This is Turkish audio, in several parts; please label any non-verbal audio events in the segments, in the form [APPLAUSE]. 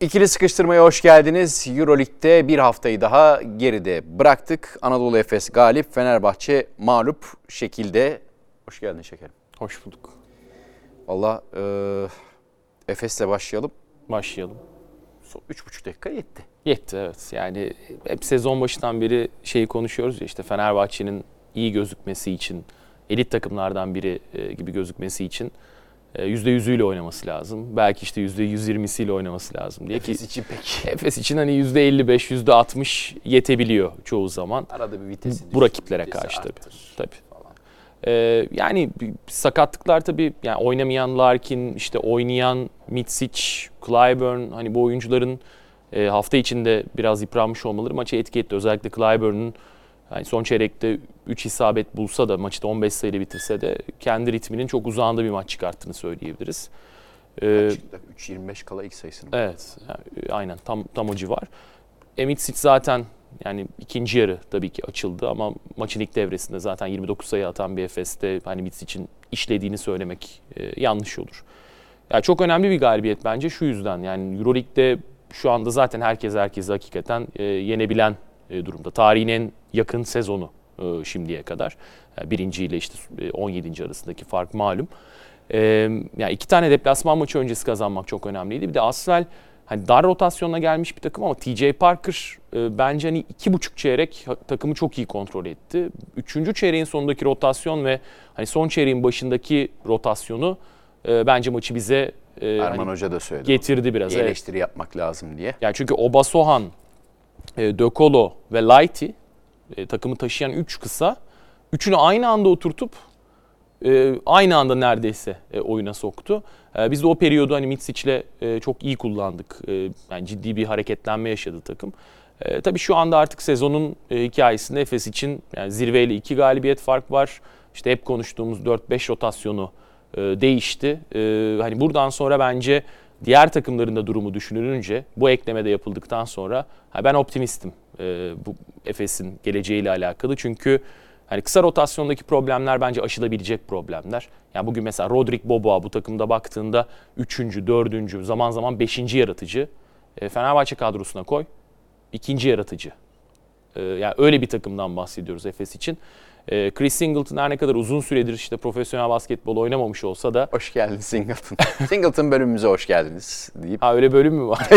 İkili sıkıştırmaya hoş geldiniz. Euroleague'de bir haftayı daha geride bıraktık. Anadolu Efes galip, Fenerbahçe mağlup şekilde. Hoş geldin şekerim. Hoş bulduk. Valla e, Efes'le başlayalım. Başlayalım. Son 3,5 dakika yetti. Yetti evet. Yani hep sezon başından beri şeyi konuşuyoruz ya işte Fenerbahçe'nin iyi gözükmesi için, elit takımlardan biri e, gibi gözükmesi için %100'üyle oynaması lazım. Belki işte %120'siyle oynaması lazım diye ki Efes için pek. Efes için hani %55, %60 yetebiliyor çoğu zaman. Arada bir vitesi Bu rakiplere vitesi karşı tabii. arttır Tabii. falan. Ee, yani sakatlıklar tabii yani oynamayan Larkin, işte oynayan Mitsic, Clyburn hani bu oyuncuların e, hafta içinde biraz yıpranmış olmaları maçı etki etti. Özellikle Clyburn'un yani son çeyrekte 3 isabet bulsa da maçı da 15 sayıyla bitirse de kendi ritminin çok uzağında bir maç çıkarttığını söyleyebiliriz. Ee, Kaç dakika? 3.25 kala ilk sayısını. Evet, yani, aynen tam tam o civar. Emitsic zaten yani ikinci yarı tabii ki açıldı ama maçın ilk devresinde zaten 29 sayı atan bir Efes'te hani Mitsic'in işlediğini söylemek e, yanlış olur. Yani çok önemli bir galibiyet bence şu yüzden yani EuroLeague'de şu anda zaten herkes herkesi hakikaten e, yenebilen e, durumda. Tarihin en yakın sezonu e, şimdiye kadar. Yani birinci ile işte e, 17. arasındaki fark malum. E, yani iki tane deplasman maçı öncesi kazanmak çok önemliydi. Bir de Asvel hani dar rotasyonla gelmiş bir takım ama TJ Parker e, bence hani iki buçuk çeyrek takımı çok iyi kontrol etti. Üçüncü çeyreğin sonundaki rotasyon ve hani son çeyreğin başındaki rotasyonu e, bence maçı bize e, Erman hani Hoca da söyledi. getirdi biraz. Bir evet. eleştiri yapmak lazım diye. Yani çünkü Obasohan, e, De Colo ve Lighty e, takımı taşıyan 3 kısa. Üçünü aynı anda oturtup e, aynı anda neredeyse e, oyuna soktu. E, biz de o periyodu hani Mitsic'le e, çok iyi kullandık. E, yani ciddi bir hareketlenme yaşadı takım. E, tabii şu anda artık sezonun e, hikayesinde Efes için yani zirveyle iki galibiyet fark var. İşte hep konuştuğumuz 4-5 rotasyonu e, değişti. E, hani buradan sonra bence diğer takımların da durumu düşünülünce bu ekleme de yapıldıktan sonra ha, ben optimistim e, bu Efes'in geleceğiyle alakalı. Çünkü hani kısa rotasyondaki problemler bence aşılabilecek problemler. Yani bugün mesela Rodrik Boboa bu takımda baktığında 3. 4. zaman zaman 5. yaratıcı. E, Fenerbahçe kadrosuna koy. ikinci yaratıcı. E, yani öyle bir takımdan bahsediyoruz Efes için. E, Chris Singleton her ne kadar uzun süredir işte profesyonel basketbol oynamamış olsa da Hoş geldin Singleton. [LAUGHS] Singleton bölümümüze hoş geldiniz deyip ha öyle bölüm mü var?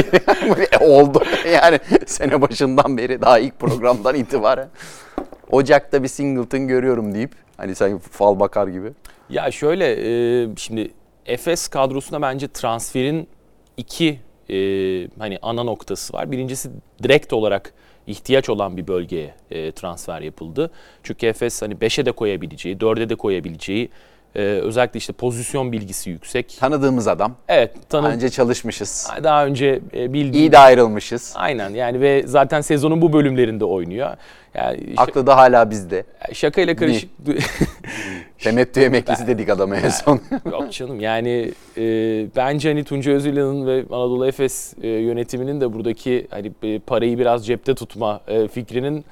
[LAUGHS] oldu. Yani sene başından beri daha ilk programdan itibaren. Ocak'ta bir Singleton görüyorum deyip hani sen fal bakar gibi. Ya şöyle e, şimdi Efes kadrosuna bence transferin iki e, hani ana noktası var. Birincisi direkt olarak ihtiyaç olan bir bölgeye e, transfer yapıldı. Çünkü Efes hani 5'e de koyabileceği, 4'e de koyabileceği e, özellikle işte pozisyon bilgisi yüksek. Tanıdığımız adam. Evet, tanı Daha önce çalışmışız. daha önce e, bildiğim İyi de ayrılmışız. Aynen yani ve zaten sezonun bu bölümlerinde oynuyor. Yani Aklı da hala bizde. şakayla karışık [LAUGHS] Temettü emeklisi dedik adama en son. [LAUGHS] Yok canım yani e, bence hani Tunca Özilhan'ın ve Anadolu Efes e, yönetiminin de buradaki hani e, parayı biraz cepte tutma e, fikrinin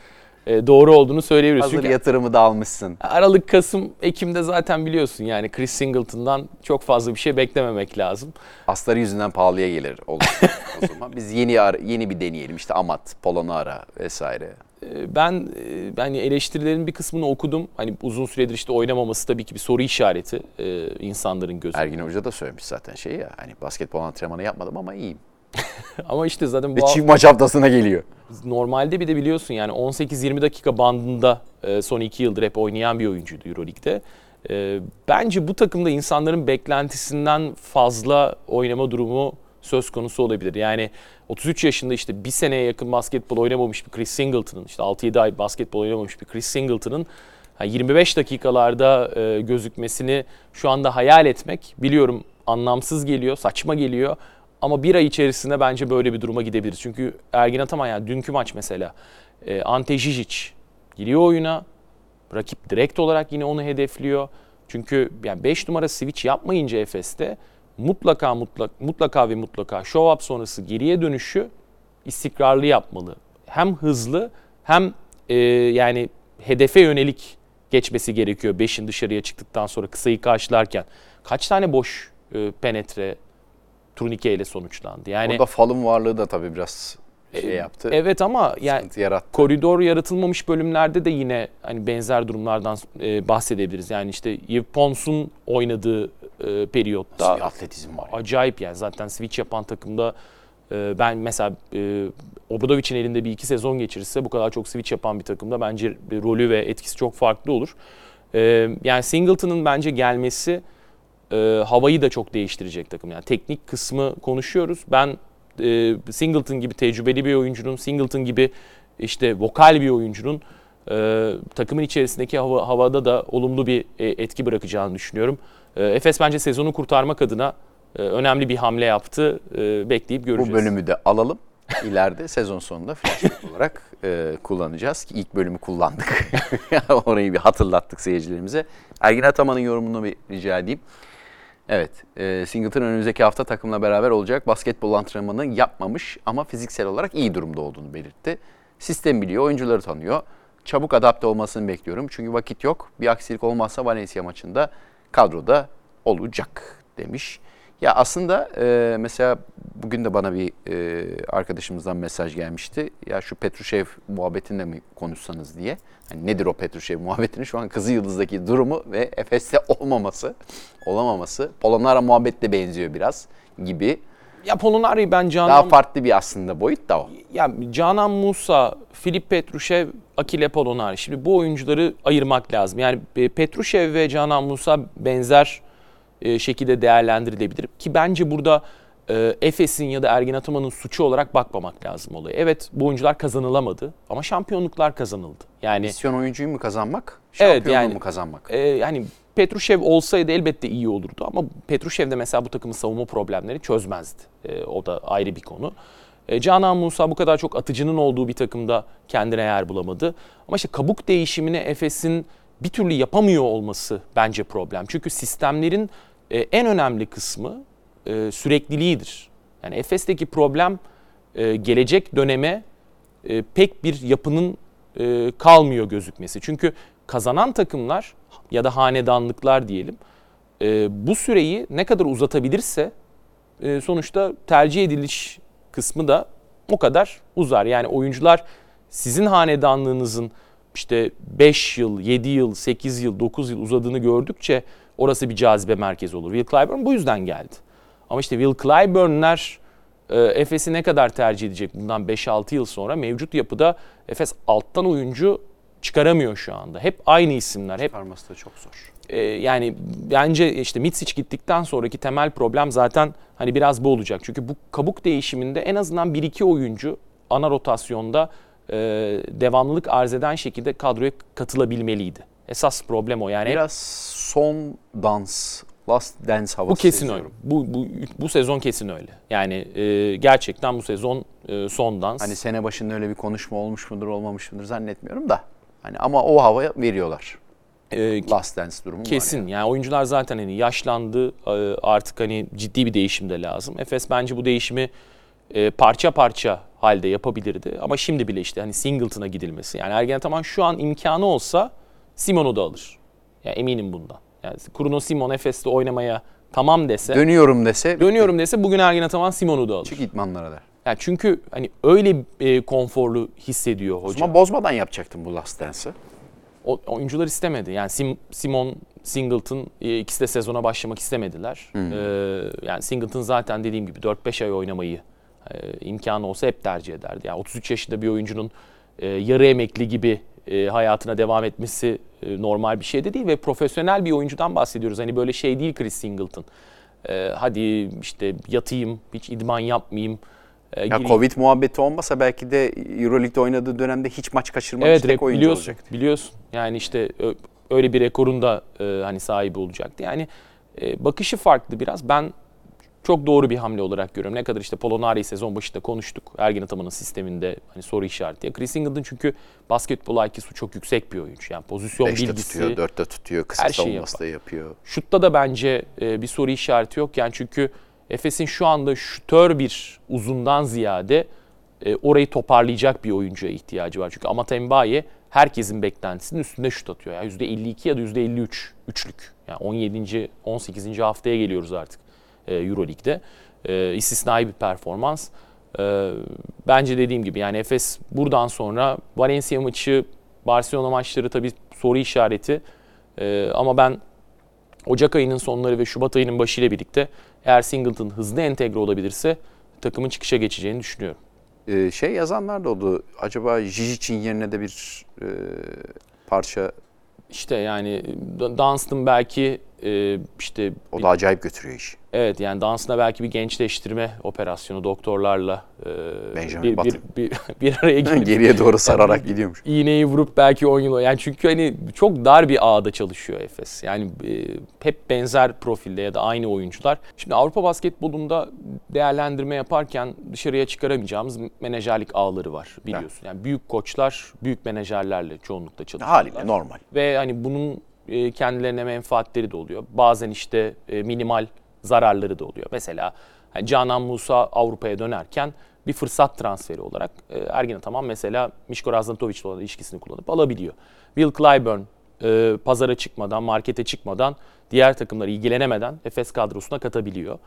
doğru olduğunu söyleyebiliriz. Hazır Çünkü yatırımı da almışsın. Aralık, Kasım, Ekim'de zaten biliyorsun yani Chris Singleton'dan çok fazla bir şey beklememek lazım. Asları yüzünden pahalıya gelir olur o zaman. Biz yeni yeni bir deneyelim işte Amat, Polonara vesaire. E, Ben e, yani eleştirilerin bir kısmını okudum. Hani uzun süredir işte oynamaması tabii ki bir soru işareti e, insanların gözünde. Ergin Hoca da söylemiş zaten şey ya hani basketbol antrenmanı yapmadım ama iyiyim. [LAUGHS] Ama işte zaten Ve bu çift maç haftasına geliyor. Normalde bir de biliyorsun yani 18-20 dakika bandında e, son 2 yıldır hep oynayan bir oyuncuydu Euroleague'de. E, Bence bu takımda insanların beklentisinden fazla oynama durumu söz konusu olabilir. Yani 33 yaşında işte bir seneye yakın basketbol oynamamış bir Chris Singleton'ın, işte 6-7 ay basketbol oynamamış bir Chris Singleton'ın ha, 25 dakikalarda e, gözükmesini şu anda hayal etmek biliyorum anlamsız geliyor, saçma geliyor. Ama bir ay içerisinde bence böyle bir duruma gidebiliriz. Çünkü Ergin Ataman yani dünkü maç mesela e, Ante Žižić giriyor oyuna. Rakip direkt olarak yine onu hedefliyor. Çünkü yani 5 numara switch yapmayınca Efes'te mutlaka mutlaka mutlaka ve mutlaka show up sonrası geriye dönüşü istikrarlı yapmalı. Hem hızlı hem e, yani hedefe yönelik geçmesi gerekiyor 5'in dışarıya çıktıktan sonra kısayı karşılarken. Kaç tane boş e, penetre turnike ile sonuçlandı. Yani Orada falın varlığı da tabii biraz şey yaptı. evet ama yani yarattı. koridor yaratılmamış bölümlerde de yine hani benzer durumlardan e, bahsedebiliriz. Yani işte Yves Pons'un oynadığı e, periyotta Nasıl atletizm var. acayip yani zaten switch yapan takımda e, ben mesela e, Obradovic'in elinde bir iki sezon geçirirse bu kadar çok switch yapan bir takımda bence rolü ve etkisi çok farklı olur. E, yani Singleton'ın bence gelmesi e, havayı da çok değiştirecek takım. Yani teknik kısmı konuşuyoruz. Ben e, Singleton gibi tecrübeli bir oyuncunun, Singleton gibi işte vokal bir oyuncunun e, takımın içerisindeki hava, havada da olumlu bir e, etki bırakacağını düşünüyorum. E, Efes bence sezonu kurtarmak adına e, önemli bir hamle yaptı. E, bekleyip göreceğiz. Bu bölümü de alalım. İleride [LAUGHS] sezon sonunda flashback olarak e, kullanacağız ki ilk bölümü kullandık. [LAUGHS] Orayı bir hatırlattık seyircilerimize. Ergin Ataman'ın yorumunu bir rica edeyim. Evet, e, Singleton önümüzdeki hafta takımla beraber olacak. Basketbol antrenmanı yapmamış ama fiziksel olarak iyi durumda olduğunu belirtti. Sistem biliyor, oyuncuları tanıyor. Çabuk adapte olmasını bekliyorum. Çünkü vakit yok. Bir aksilik olmazsa Valencia maçında kadroda olacak demiş. Ya aslında e, mesela bugün de bana bir e, arkadaşımızdan mesaj gelmişti. Ya şu Petrushev muhabbetinde mi konuşsanız diye. Hani nedir o Petrushev muhabbetini? Şu an Kızı Yıldız'daki durumu ve Efes'te [LAUGHS] olmaması, olamaması. Polonara muhabbetle benziyor biraz gibi. Ya Polonari ben Canan Daha farklı bir aslında boyut da o. ya Canan Musa, Filip Petrushev, Akile Polonari. Şimdi bu oyuncuları ayırmak lazım. Yani e, Petrushev ve Canan Musa benzer e, şekilde değerlendirilebilir. Ki bence burada e, Efes'in ya da Ergin Ataman'ın suçu olarak bakmamak lazım olaya. Evet bu oyuncular kazanılamadı ama şampiyonluklar kazanıldı. Yani Misyon oyuncuyu mu kazanmak, Evet, şampiyonluğu yani- mu kazanmak? e, yani Petrushev olsaydı elbette iyi olurdu ama Petrushev de mesela bu takımın savunma problemleri çözmezdi. E, o da ayrı bir konu. E, Canan Musa bu kadar çok atıcının olduğu bir takımda kendine yer bulamadı. Ama işte kabuk değişimini Efes'in bir türlü yapamıyor olması bence problem. Çünkü sistemlerin e, en önemli kısmı e, sürekliliğidir. Yani Efes'teki problem e, gelecek döneme e, pek bir yapının e, kalmıyor gözükmesi. Çünkü kazanan takımlar ya da hanedanlıklar diyelim e, bu süreyi ne kadar uzatabilirse e, sonuçta tercih ediliş kısmı da o kadar uzar. Yani oyuncular sizin hanedanlığınızın işte 5 yıl, 7 yıl, 8 yıl, 9 yıl uzadığını gördükçe orası bir cazibe merkezi olur. Will Clyburn bu yüzden geldi. Ama işte Will Clyburn'ler e, Efes'i ne kadar tercih edecek bundan 5-6 yıl sonra mevcut yapıda Efes alttan oyuncu çıkaramıyor şu anda. Hep aynı isimler, hep Çıkarması da çok zor. e, yani bence işte Mitsic gittikten sonraki temel problem zaten hani biraz bu olacak. Çünkü bu kabuk değişiminde en azından 1-2 oyuncu ana rotasyonda e, devamlılık arz eden şekilde kadroya katılabilmeliydi. Esas problem o. Yani Biraz son dans, last dance havası bu kesin öyle. seziyorum. Bu, bu, bu sezon kesin öyle. Yani e, gerçekten bu sezon e, son dans. Hani sene başında öyle bir konuşma olmuş mudur olmamış mıdır zannetmiyorum da. Hani ama o havaya veriyorlar. E, Last Dance durumu var. Kesin. yani. Yani oyuncular zaten hani yaşlandı. Ee, Artık hani ciddi bir değişim de lazım. Efes bence bu değişimi e, parça parça halde yapabilirdi. Ama şimdi bile işte hani Singleton'a gidilmesi. Yani Ergen Ataman şu an imkanı olsa Simon'u da alır. Yani eminim bundan. Yani Bruno Simon Efes'te oynamaya tamam dese, Dönüyorum dese dönüyorum dese bugün Ergen Ataman Simon'u da alır. çık idmanlara der. Yani çünkü hani öyle e, konforlu hissediyor hoca. Ama bozmadan yapacaktım bu Last Dance'ı. O, oyuncular istemedi. Yani Sim- Simon, Singleton e, ikisi de sezona başlamak istemediler. Ee, yani Singleton zaten dediğim gibi 4-5 ay oynamayı e, imkanı olsa hep tercih ederdi. Yani 33 yaşında bir oyuncunun e, yarı emekli gibi e, hayatına devam etmesi e, normal bir şey de değil ve profesyonel bir oyuncudan bahsediyoruz. Hani böyle şey değil Chris Singleton. E, hadi işte yatayım, hiç idman yapmayayım. e, Ya gireyim. Covid muhabbeti olmasa belki de Euroleague'de oynadığı dönemde hiç maç kaçırmamış Evet tek oyuncu biliyorsun, olacaktı. biliyorsun. Yani işte öyle bir rekorun da e, hani sahibi olacaktı. Yani e, bakışı farklı biraz. Ben çok doğru bir hamle olarak görüyorum. Ne kadar işte Polonari'yi sezon başında konuştuk. Ergin Ataman'ın sisteminde hani soru işareti. Ya Chris Singleton çünkü basketbol IQ'su çok yüksek bir oyuncu. Yani pozisyon Beşte bilgisi. tutuyor, dörtte tutuyor, kısa her şeyi da yapıyor. Şutta da bence e, bir soru işareti yok. Yani çünkü Efes'in şu anda şutör bir uzundan ziyade e, orayı toparlayacak bir oyuncuya ihtiyacı var. Çünkü Amata Mbaye herkesin beklentisinin üstünde şut atıyor. Yani %52 ya da %53 üçlük. Yani 17. 18. haftaya geliyoruz artık Euroleague'de. e, istisnai bir performans. E, bence dediğim gibi yani Efes buradan sonra Valencia maçı, Barcelona maçları tabii soru işareti. E, ama ben Ocak ayının sonları ve Şubat ayının başıyla birlikte eğer Singleton hızlı entegre olabilirse takımın çıkışa geçeceğini düşünüyorum. Ee, şey yazanlar da oldu. Acaba Jijic'in yerine de bir e, parça İşte yani Dunstan belki e, işte o da acayip götürüyor işi. Evet yani dansına belki bir gençleştirme operasyonu doktorlarla e, Benjamin bir, bir, Button. bir, bir [LAUGHS] araya [LAUGHS] gelip Geriye doğru sararak [LAUGHS] gidiyormuş. iğneyi vurup belki 10 yıl yani çünkü hani çok dar bir ağda çalışıyor Efes. Yani e, hep benzer profilde ya da aynı oyuncular. Şimdi Avrupa basketbolunda değerlendirme yaparken dışarıya çıkaramayacağımız menajerlik ağları var biliyorsun. Yani büyük koçlar büyük menajerlerle çoğunlukla çalışıyorlar. Haliyle normal. Ve hani bunun e, kendilerine menfaatleri de oluyor. Bazen işte e, minimal zararları da oluyor. Mesela hani Canan Musa Avrupa'ya dönerken bir fırsat transferi olarak e, Ergin Ataman mesela Mişko Raznatovic'le olan ilişkisini kullanıp alabiliyor. Will Clyburn e, pazara çıkmadan, markete çıkmadan, diğer takımlar ilgilenemeden Efes kadrosuna katabiliyor.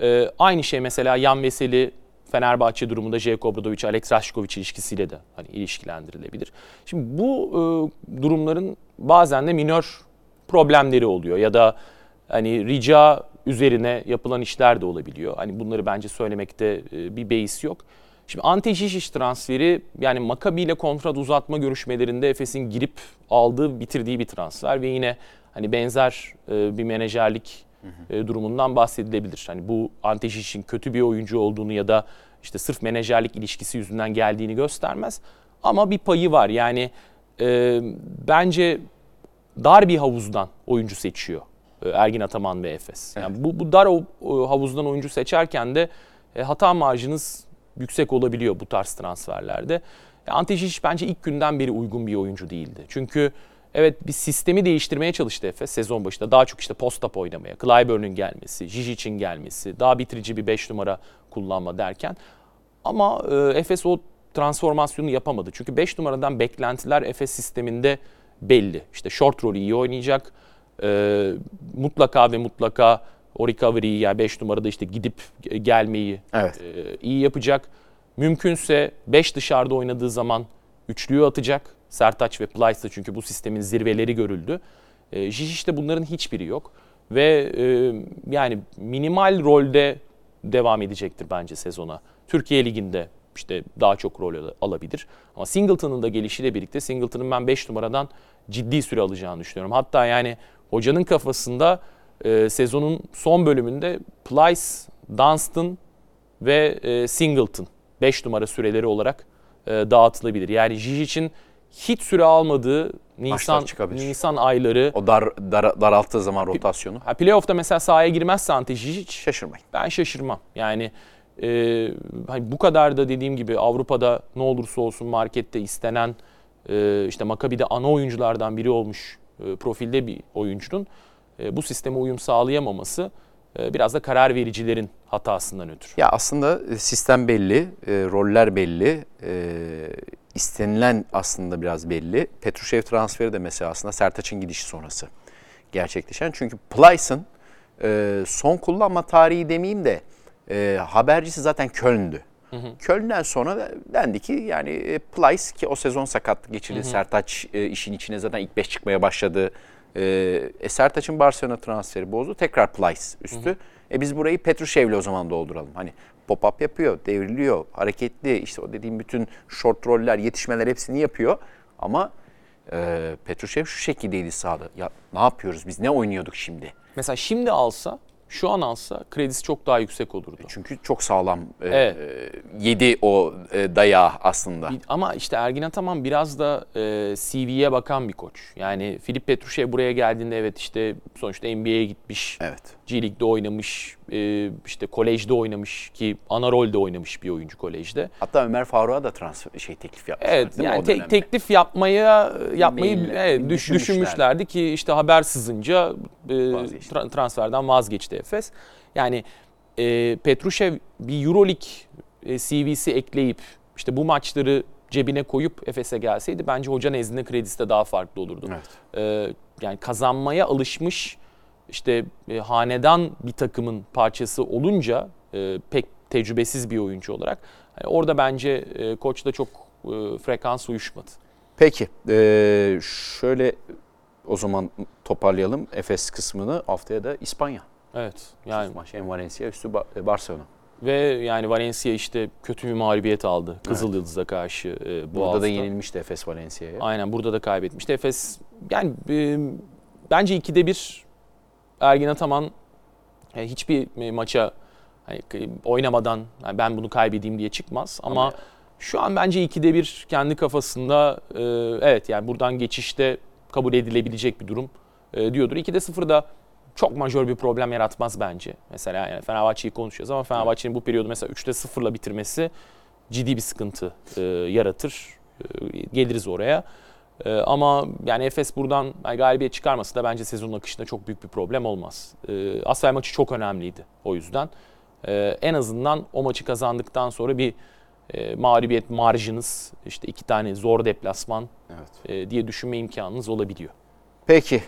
E, aynı şey mesela Yan Veseli Fenerbahçe durumunda Jeko Obradovic, Alex Raşkovic ilişkisiyle de hani ilişkilendirilebilir. Şimdi bu e, durumların bazen de minör problemleri oluyor ya da hani rica üzerine yapılan işler de olabiliyor. Hani bunları bence söylemekte e, bir beis yok. Şimdi Ante Žižić transferi yani Maccabi ile kontrat uzatma görüşmelerinde Efes'in girip aldığı, bitirdiği bir transfer ve yine hani benzer e, bir menajerlik e, durumundan bahsedilebilir. Hani bu Ante Žžić'in kötü bir oyuncu olduğunu ya da işte sırf menajerlik ilişkisi yüzünden geldiğini göstermez. Ama bir payı var. Yani e, bence dar bir havuzdan oyuncu seçiyor e, Ergin Ataman ve Efes. Yani bu, bu dar havuzdan oyuncu seçerken de e, hata marjınız yüksek olabiliyor bu tarz transferlerde. E, Ante Žižić bence ilk günden beri uygun bir oyuncu değildi. Çünkü evet bir sistemi değiştirmeye çalıştı Efes sezon başında. Daha çok işte post-up oynamaya, Clyburn'un gelmesi, Žžić'in gelmesi, daha bitirici bir 5 numara kullanma derken. Ama e, Efes o transformasyonu yapamadı. Çünkü 5 numaradan beklentiler Efes sisteminde belli. İşte short rolü iyi oynayacak. E, mutlaka ve mutlaka o recovery'yi yani 5 numarada işte gidip gelmeyi Evet. e, iyi yapacak. Mümkünse 5 dışarıda oynadığı zaman üçlüyü atacak. Sertaç ve Plyce'da çünkü bu sistemin zirveleri görüldü. E, Žižić'te bunların hiçbiri yok. Ve e, yani minimal rolde devam edecektir bence sezona. Türkiye Ligi'nde işte daha çok rol al- alabilir. Ama Singleton'ın da gelişiyle birlikte Singleton'ın ben 5 numaradan ciddi süre alacağını düşünüyorum. Hatta yani hocanın kafasında e, sezonun son bölümünde Plyce, Dunstan ve e, Singleton 5 numara süreleri olarak e, dağıtılabilir. Yani Žžić'in hiç süre almadığı Nisan. Nisan ayları O dar, dar daralttığı zaman rotasyonu ha, playoff'ta mesela sahaya girmezse Ante Žižić şaşırmayın. ben şaşırmam. Yani e, hani bu kadar da dediğim gibi Avrupa'da ne olursa olsun markette istenen e, işte Maccabi'de ana oyunculardan biri olmuş e, profilde bir oyuncunun e, bu sisteme uyum sağlayamaması biraz da karar vericilerin hatasından ötürü. Ya aslında e, sistem belli, e, roller belli, e, istenilen aslında biraz belli. Petrushev transferi de mesela aslında Sertaç'ın gidişi sonrası gerçekleşen. Çünkü Plyce'ın e, son kullanma tarihi demeyeyim de e, habercisi zaten Köln'dü. Köln'den sonra dendi ki yani Plyce ki o sezon sakatlık geçirdi. Sertaç e, işin içine zaten ilk 5 çıkmaya başladı. E, e, Sertaç'ın Barcelona transferi bozdu. Tekrar Plyce üstü. E biz burayı Petrushev'le o zaman dolduralım. Hani pop-up yapıyor, devriliyor, hareketli. işte o dediğim bütün short roller, yetişmeler hepsini yapıyor. Ama e, Petrushev şu şekildeydi sahada. Ya ne yapıyoruz biz? Ne oynuyorduk şimdi? Mesela şimdi alsa, şu an alsa kredisi çok daha yüksek olurdu. Çünkü çok sağlam e, Evet. e, yedi o e, dayağı aslında. Ama işte Ergin Ataman biraz da e, CV'ye bakan bir koç. Yani Filip Petrushev buraya geldiğinde evet işte sonuçta NBA'ye gitmiş. Evet. G League'de oynamış, e, işte kolejde oynamış ki ana rolde oynamış bir oyuncu kolejde. Hatta Ömer Faruk'a da transfer şey teklif yapmışlar. Evet yani te- teklif yapmaya yapmayı evet, düş- düşünmüşler. düşünmüşlerdi ki işte haber sızınca e, tra- transferden vazgeçti Efes. Yani e, Petrushev bir EuroLeague e, CV'si ekleyip işte bu maçları cebine koyup Efes'e gelseydi bence hoca nezdinde kredisi de daha farklı olurdu. Evet. E, yani kazanmaya alışmış işte e, hanedan bir takımın parçası olunca e, pek tecrübesiz bir oyuncu olarak. Yani orada bence e, koçla çok e, frekans uyuşmadı. Peki e, şöyle o zaman toparlayalım Efes kısmını. Haftaya da İspanya. Evet. Yani Yani. Maç hem Valencia üstü e, Barcelona. ve yani Valencia işte kötü bir mağlubiyet aldı Kızıl Yıldız'a karşı e, bu Burada hafta. da yenilmişti Efes Valencia'ya. Aynen burada da kaybetmişti. Efes yani e, bence ikide bir Ergin Ataman e, hiçbir e, maça hani, oynamadan yani ben bunu kaybedeyim diye çıkmaz ama, Ama- şu an bence ikide bir kendi kafasında e, evet yani buradan geçişte kabul edilebilecek bir durum e, diyordur. 2'de 0 da çok majör bir problem yaratmaz bence. Mesela yani Fenerbahçe'yi konuşuyoruz ama Fenerbahçe'nin bu periyodu mesela 3'te 0'la bitirmesi ciddi bir sıkıntı e, yaratır. E, geliriz oraya. E, ama yani Efes buradan yani galibiyet çıkarması da bence sezonun akışında çok büyük bir problem olmaz. E, Asfer maçı çok önemliydi o yüzden. E, en azından o maçı kazandıktan sonra bir e, mağlubiyet marjınız işte iki tane zor deplasman Evet. e, diye düşünme imkanınız olabiliyor. Peki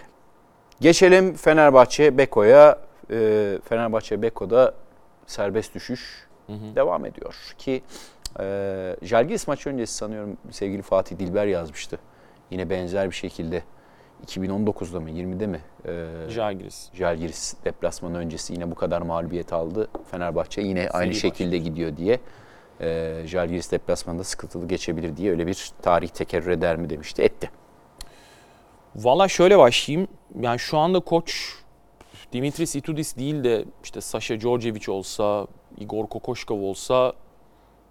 geçelim Fenerbahçe Beko'ya. E, Fenerbahçe Beko'da serbest düşüş devam ediyor ki e, Jalgiris maçı öncesi sanıyorum sevgili Fatih Dilber yazmıştı. Yine benzer bir şekilde 2019'da mı 20'de mi e, Jalgiris. Jalgiris deplasmanı öncesi yine bu kadar mağlubiyet aldı. Fenerbahçe yine aynı Seri şekilde gidiyor diye. E, Jalgiris deplasmanında sıkıntılı geçebilir diye öyle bir tarih tekerrür eder mi demişti. Etti. Valla şöyle başlayayım. Yani şu anda koç Dimitris Itudis değil de işte Sasha Djordjevic olsa, Igor Kokoşkov olsa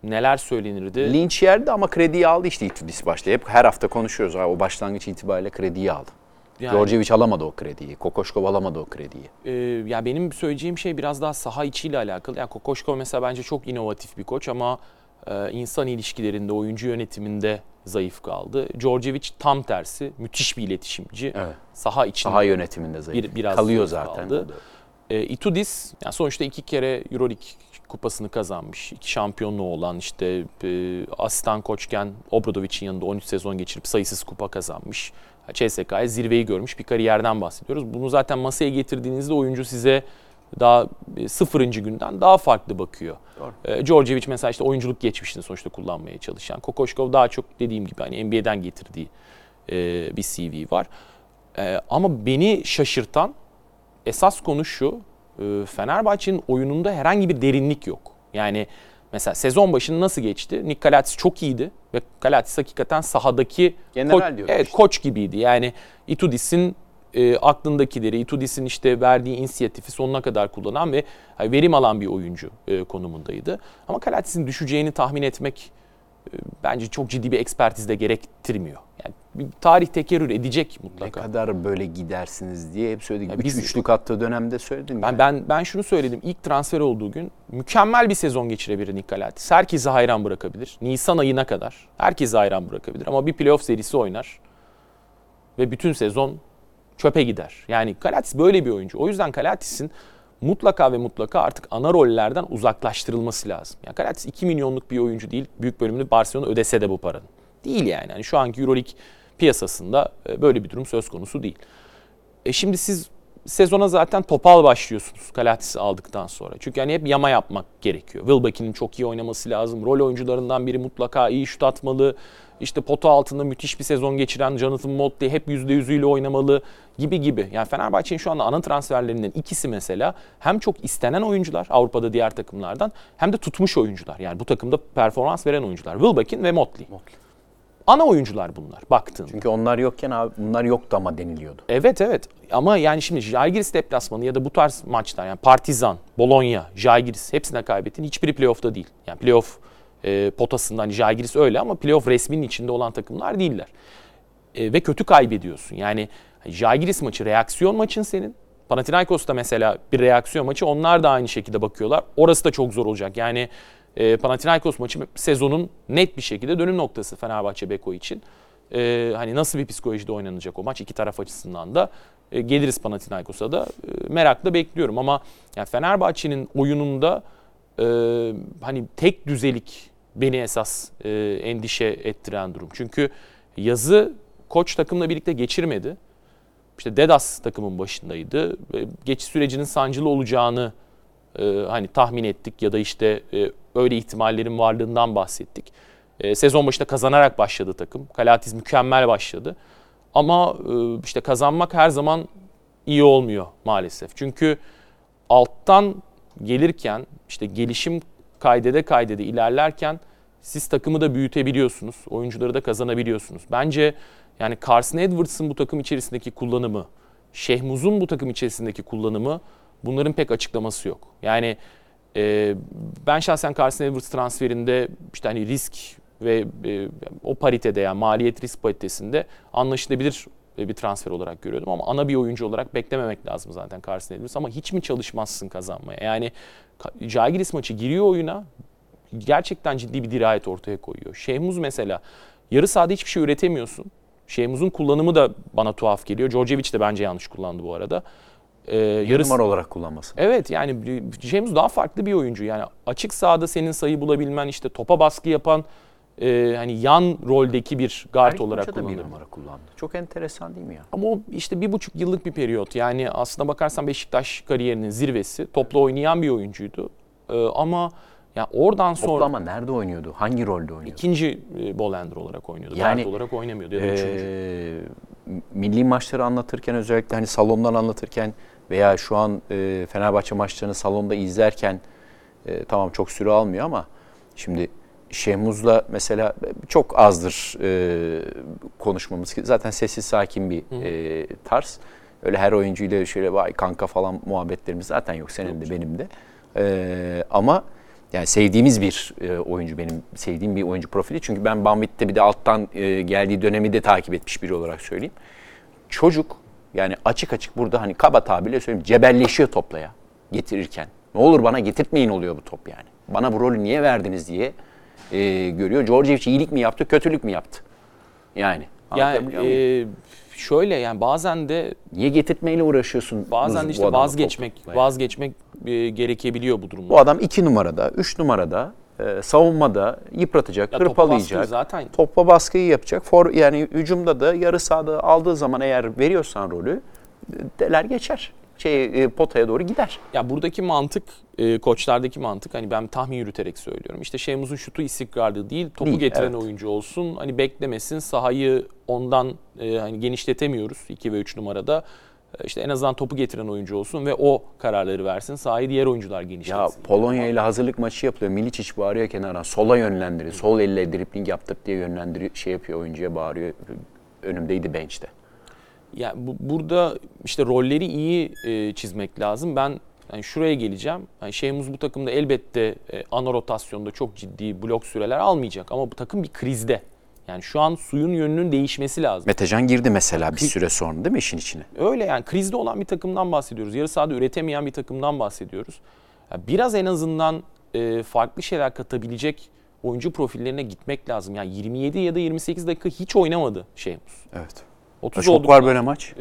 neler söylenirdi? Linç yerdi ama krediyi aldı işte Itudis başta. Hep her hafta konuşuyoruz. Ha, o başlangıç itibariyle krediyi aldı. Yani, Djordjevic alamadı o krediyi. Kokoşkov alamadı o krediyi. e, ya benim söyleyeceğim şey biraz daha saha içiyle alakalı. Yani Kokoşkov mesela bence çok inovatif bir koç ama e, insan ilişkilerinde, oyuncu yönetiminde zayıf kaldı. Djordjevic tam tersi, müthiş bir iletişimci. Evet. Saha içinde Saha yönetiminde zayıf. Bir- biraz Kalıyor zayıf zaten. kaldı. E, Itudis yani sonuçta iki kere Euroleague kupasını kazanmış. iki şampiyonluğu olan işte e, asistan koçken Obradovic'in yanında 13 sezon geçirip sayısız kupa kazanmış. CSK'ya zirveyi görmüş bir kariyerden bahsediyoruz. Bunu zaten masaya getirdiğinizde oyuncu size daha e, sıfırıncı günden daha farklı bakıyor. E, Djordjevic mesela işte oyunculuk geçmişini sonuçta kullanmaya çalışan. Kokoşkov daha çok dediğim gibi hani NBA'den getirdiği e, bir CV var. E, ama beni şaşırtan esas konu şu. E, Fenerbahçe'nin oyununda herhangi bir derinlik yok. Yani mesela sezon başını nasıl geçti? Nick Kalatis çok iyiydi ve Kalatis hakikaten sahadaki General diyoruz evet, işte. koç gibiydi. Yani Itudis'in e, aklındakileri, Itudis'in işte verdiği inisiyatifi sonuna kadar kullanan ve verim alan bir oyuncu e, konumundaydı. Ama Kalatis'in düşeceğini tahmin etmek bence çok ciddi bir ekspertiz de gerektirmiyor. Yani bir tarih tekerrür edecek Ne mutlaka. kadar böyle gidersiniz diye hep söyledik. Ya Üç, biz- üçlük attığı dönemde söyledim. Ben, yani. ben ben şunu söyledim. İlk transfer olduğu gün mükemmel bir sezon geçirebilir Nikolatis. Herkesi hayran bırakabilir. Nisan ayına kadar herkesi hayran bırakabilir. Ama bir playoff serisi oynar. Ve bütün sezon çöpe gider. Yani Kalatis böyle bir oyuncu. O yüzden Kalatis'in mutlaka ve mutlaka artık ana rollerden uzaklaştırılması lazım. Yani Kalatis 2 milyonluk bir oyuncu değil. Büyük bölümünü Barcelona ödese de bu paranın. Değil yani. yani şu anki Euroleague piyasasında e, böyle bir durum söz konusu değil. E şimdi siz sezona zaten topal başlıyorsunuz Kalatis'i aldıktan sonra. Çünkü hani hep yama yapmak gerekiyor. Wilbeck'in çok iyi oynaması lazım. Rol oyuncularından biri mutlaka iyi şut atmalı. İşte pota altında müthiş bir sezon geçiren Jonathan Motley hep %100'üyle oynamalı gibi gibi. Yani Fenerbahçe'nin şu anda ana transferlerinden ikisi mesela hem çok istenen oyuncular Avrupa'da diğer takımlardan hem de tutmuş oyuncular. Yani bu takımda performans veren oyuncular. Wilbeck'in ve Motley. Motley. Ana oyuncular bunlar baktığında. Çünkü onlar yokken abi bunlar yoktu ama deniliyordu. Evet evet ama yani şimdi Jalgiris deplasmanı ya da bu tarz maçlar yani Partizan, Bologna, Jalgiris hepsine kaybettin. Hiçbiri playoff'ta değil. Yani playoff e, potasından hani Jalgiris öyle ama playoff resminin içinde olan takımlar değiller. E, ve kötü kaybediyorsun. Yani Jalgiris maçı reaksiyon maçın senin. Panathinaikos'ta mesela bir reaksiyon maçı onlar da aynı şekilde bakıyorlar. Orası da çok zor olacak. Yani e, Panathinaikos maçı sezonun net bir şekilde dönüm noktası Fenerbahçe Beko için. E, hani nasıl bir psikolojide oynanacak o maç iki taraf açısından da e, geliriz Panathinaikos'a da e, merakla bekliyorum ama yani Fenerbahçe'nin oyununda e, hani tek düzelik beni esas e, endişe ettiren durum. Çünkü yazı koç takımla birlikte geçirmedi. İşte Dedas takımın başındaydı. E, Geçiş sürecinin sancılı olacağını e, hani tahmin ettik ya da işte e, öyle ihtimallerin varlığından bahsettik. E, sezon başında kazanarak başladı takım. Kalatis mükemmel başladı. Ama e, işte kazanmak her zaman iyi olmuyor maalesef. Çünkü alttan gelirken işte gelişim kaydede kaydede ilerlerken siz takımı da büyütebiliyorsunuz. Oyuncuları da kazanabiliyorsunuz. Bence yani Carson Edwards'ın bu takım içerisindeki kullanımı, Şehmuz'un bu takım içerisindeki kullanımı bunların pek açıklaması yok. Yani e, ben şahsen Carson Edwards transferinde işte hani risk ve e, o paritede yani maliyet risk paritesinde anlaşılabilir bir transfer olarak görüyordum ama ana bir oyuncu olarak beklememek lazım zaten Carson Edwards ama hiç mi çalışmazsın kazanmaya? Yani Jagiris maçı giriyor oyuna gerçekten ciddi bir dirayet ortaya koyuyor. Şehmuz mesela yarı sahada hiçbir şey üretemiyorsun. Şehmuz'un kullanımı da bana tuhaf geliyor. Djordjevic de bence yanlış kullandı bu arada. Ee, yarı numara olarak kullanması. Evet yani Şehmuz daha farklı bir oyuncu. Yani açık sahada senin sayı bulabilmen işte topa baskı yapan e, hani yan roldeki bir guard Her olarak kullanılır. bir numara kullandı. Çok enteresan değil mi ya? Ama o işte bir buçuk yıllık bir periyot. Yani aslında bakarsan Beşiktaş kariyerinin zirvesi. Toplu oynayan bir oyuncuydu. E, ama ya oradan sonra... Toplu ama nerede oynuyordu? Hangi rolde oynuyordu? İkinci e, Bolender olarak oynuyordu. Yani, Guard olarak oynamıyordu ya da e, Milli maçları anlatırken özellikle hani salondan anlatırken veya şu an e, Fenerbahçe maçlarını salonda izlerken e, tamam çok süre almyor ama şimdi Şehmuz'la mesela çok azdır e, konuşmamız. Zaten sessiz sakin bir e, tarz. Öyle her oyuncuyla şöyle vay kanka falan muhabbetlerimiz zaten yok. Senin de benim de. E, ama yani sevdiğimiz bir e, oyuncu benim sevdiğim bir oyuncu profili. Çünkü ben Bambit'te bir de alttan e, geldiği dönemi de takip etmiş biri olarak söyleyeyim. Çocuk yani açık açık burada hani kaba tabirle söyleyeyim cebelleşiyor toplaya getirirken. Ne olur bana getirtmeyin oluyor bu top yani. Bana bu rolü niye verdiniz diye e, görüyor. Djordjevic iyilik mi yaptı, kötülük mü yaptı? Yani. Yani e, şöyle yani bazen de niye getirtmeyle uğraşıyorsun? Bazen de işte vazgeçmek, vazgeçmek e, gerekebiliyor bu durumda. Bu adam iki numarada, üç numarada e, savunmada yıpratacak, ya hırpalayacak. zaten. Topa baskıyı yapacak. For, yani hücumda da yarı sahada aldığı zaman eğer veriyorsan rolü deler geçer şey e, potaya doğru gider. Ya buradaki mantık e, koçlardaki mantık hani ben tahmin yürüterek söylüyorum. İşte Şeymuz'un şutu istikrarlı değil, topu değil, getiren evet. oyuncu olsun. Hani beklemesin, sahayı ondan e, hani genişletemiyoruz 2 ve 3 numarada. E, işte en azından topu getiren oyuncu olsun ve o kararları versin. Sahayı diğer oyuncular genişletsin. Ya Polonya ile hazırlık maçı yapılıyor. Milicic bağırıyor kenara. Sola yönlendiriyor. Sol elle dripling yaptık diye yönlendiriyor. Şey yapıyor oyuncuya bağırıyor. Önümdeydi bench'te. Ya bu, burada işte rolleri iyi e, çizmek lazım. Ben yani şuraya geleceğim. Yani Şeyhmuz bu takımda elbette e, ana rotasyonda çok ciddi blok süreler almayacak ama bu takım bir krizde. Yani şu an suyun yönünün değişmesi lazım. Metecan girdi mesela bir süre sonra değil mi işin içine? Öyle yani krizde olan bir takımdan bahsediyoruz. Yarı sahada üretemeyen bir takımdan bahsediyoruz. Yani biraz en azından e, farklı şeyler katabilecek oyuncu profillerine gitmek lazım. Yani 27 ya da 28 dakika hiç oynamadı Şeyhmuz. Evet. 30 Çok var böyle maç.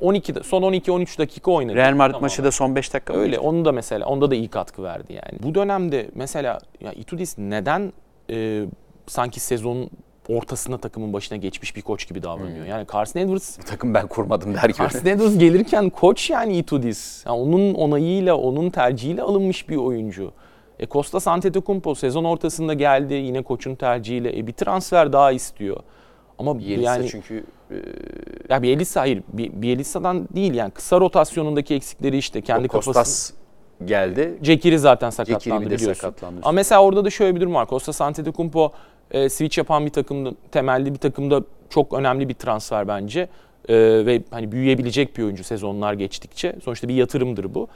12'de son 12 13 dakika oynadı. Real Madrid tamam. maçı da son 5 dakika Öyle onu da mesela onda da iyi katkı verdi yani. Bu dönemde mesela ya Itudis neden e, sanki sezonun ortasında takımın başına geçmiş bir koç gibi davranıyor. Hmm. Yani Carson Edwards [LAUGHS] takım ben kurmadım der gibi. Carson Edwards gelirken koç yani Itudis. Yani onun onayıyla, onun tercihiyle alınmış bir oyuncu. E Costa Antetokounmpo sezon ortasında geldi yine koçun tercihiyle. E bir transfer daha istiyor. Ama Bielitsa yani çünkü e... ya Bielitsa hayır Bielitsa'dan değil yani kısa rotasyonundaki eksikleri işte kendi kafası. Kostas geldi. Cekiri zaten sakatlandı Cekiri biliyorsun. Sakatlandı. Ama mesela orada da şöyle bir durum var. Costa Antetokounmpo e, switch yapan bir takımda temelli bir takımda çok önemli bir transfer bence. E, ve hani büyüyebilecek bir oyuncu sezonlar geçtikçe. Sonuçta bir yatırımdır bu.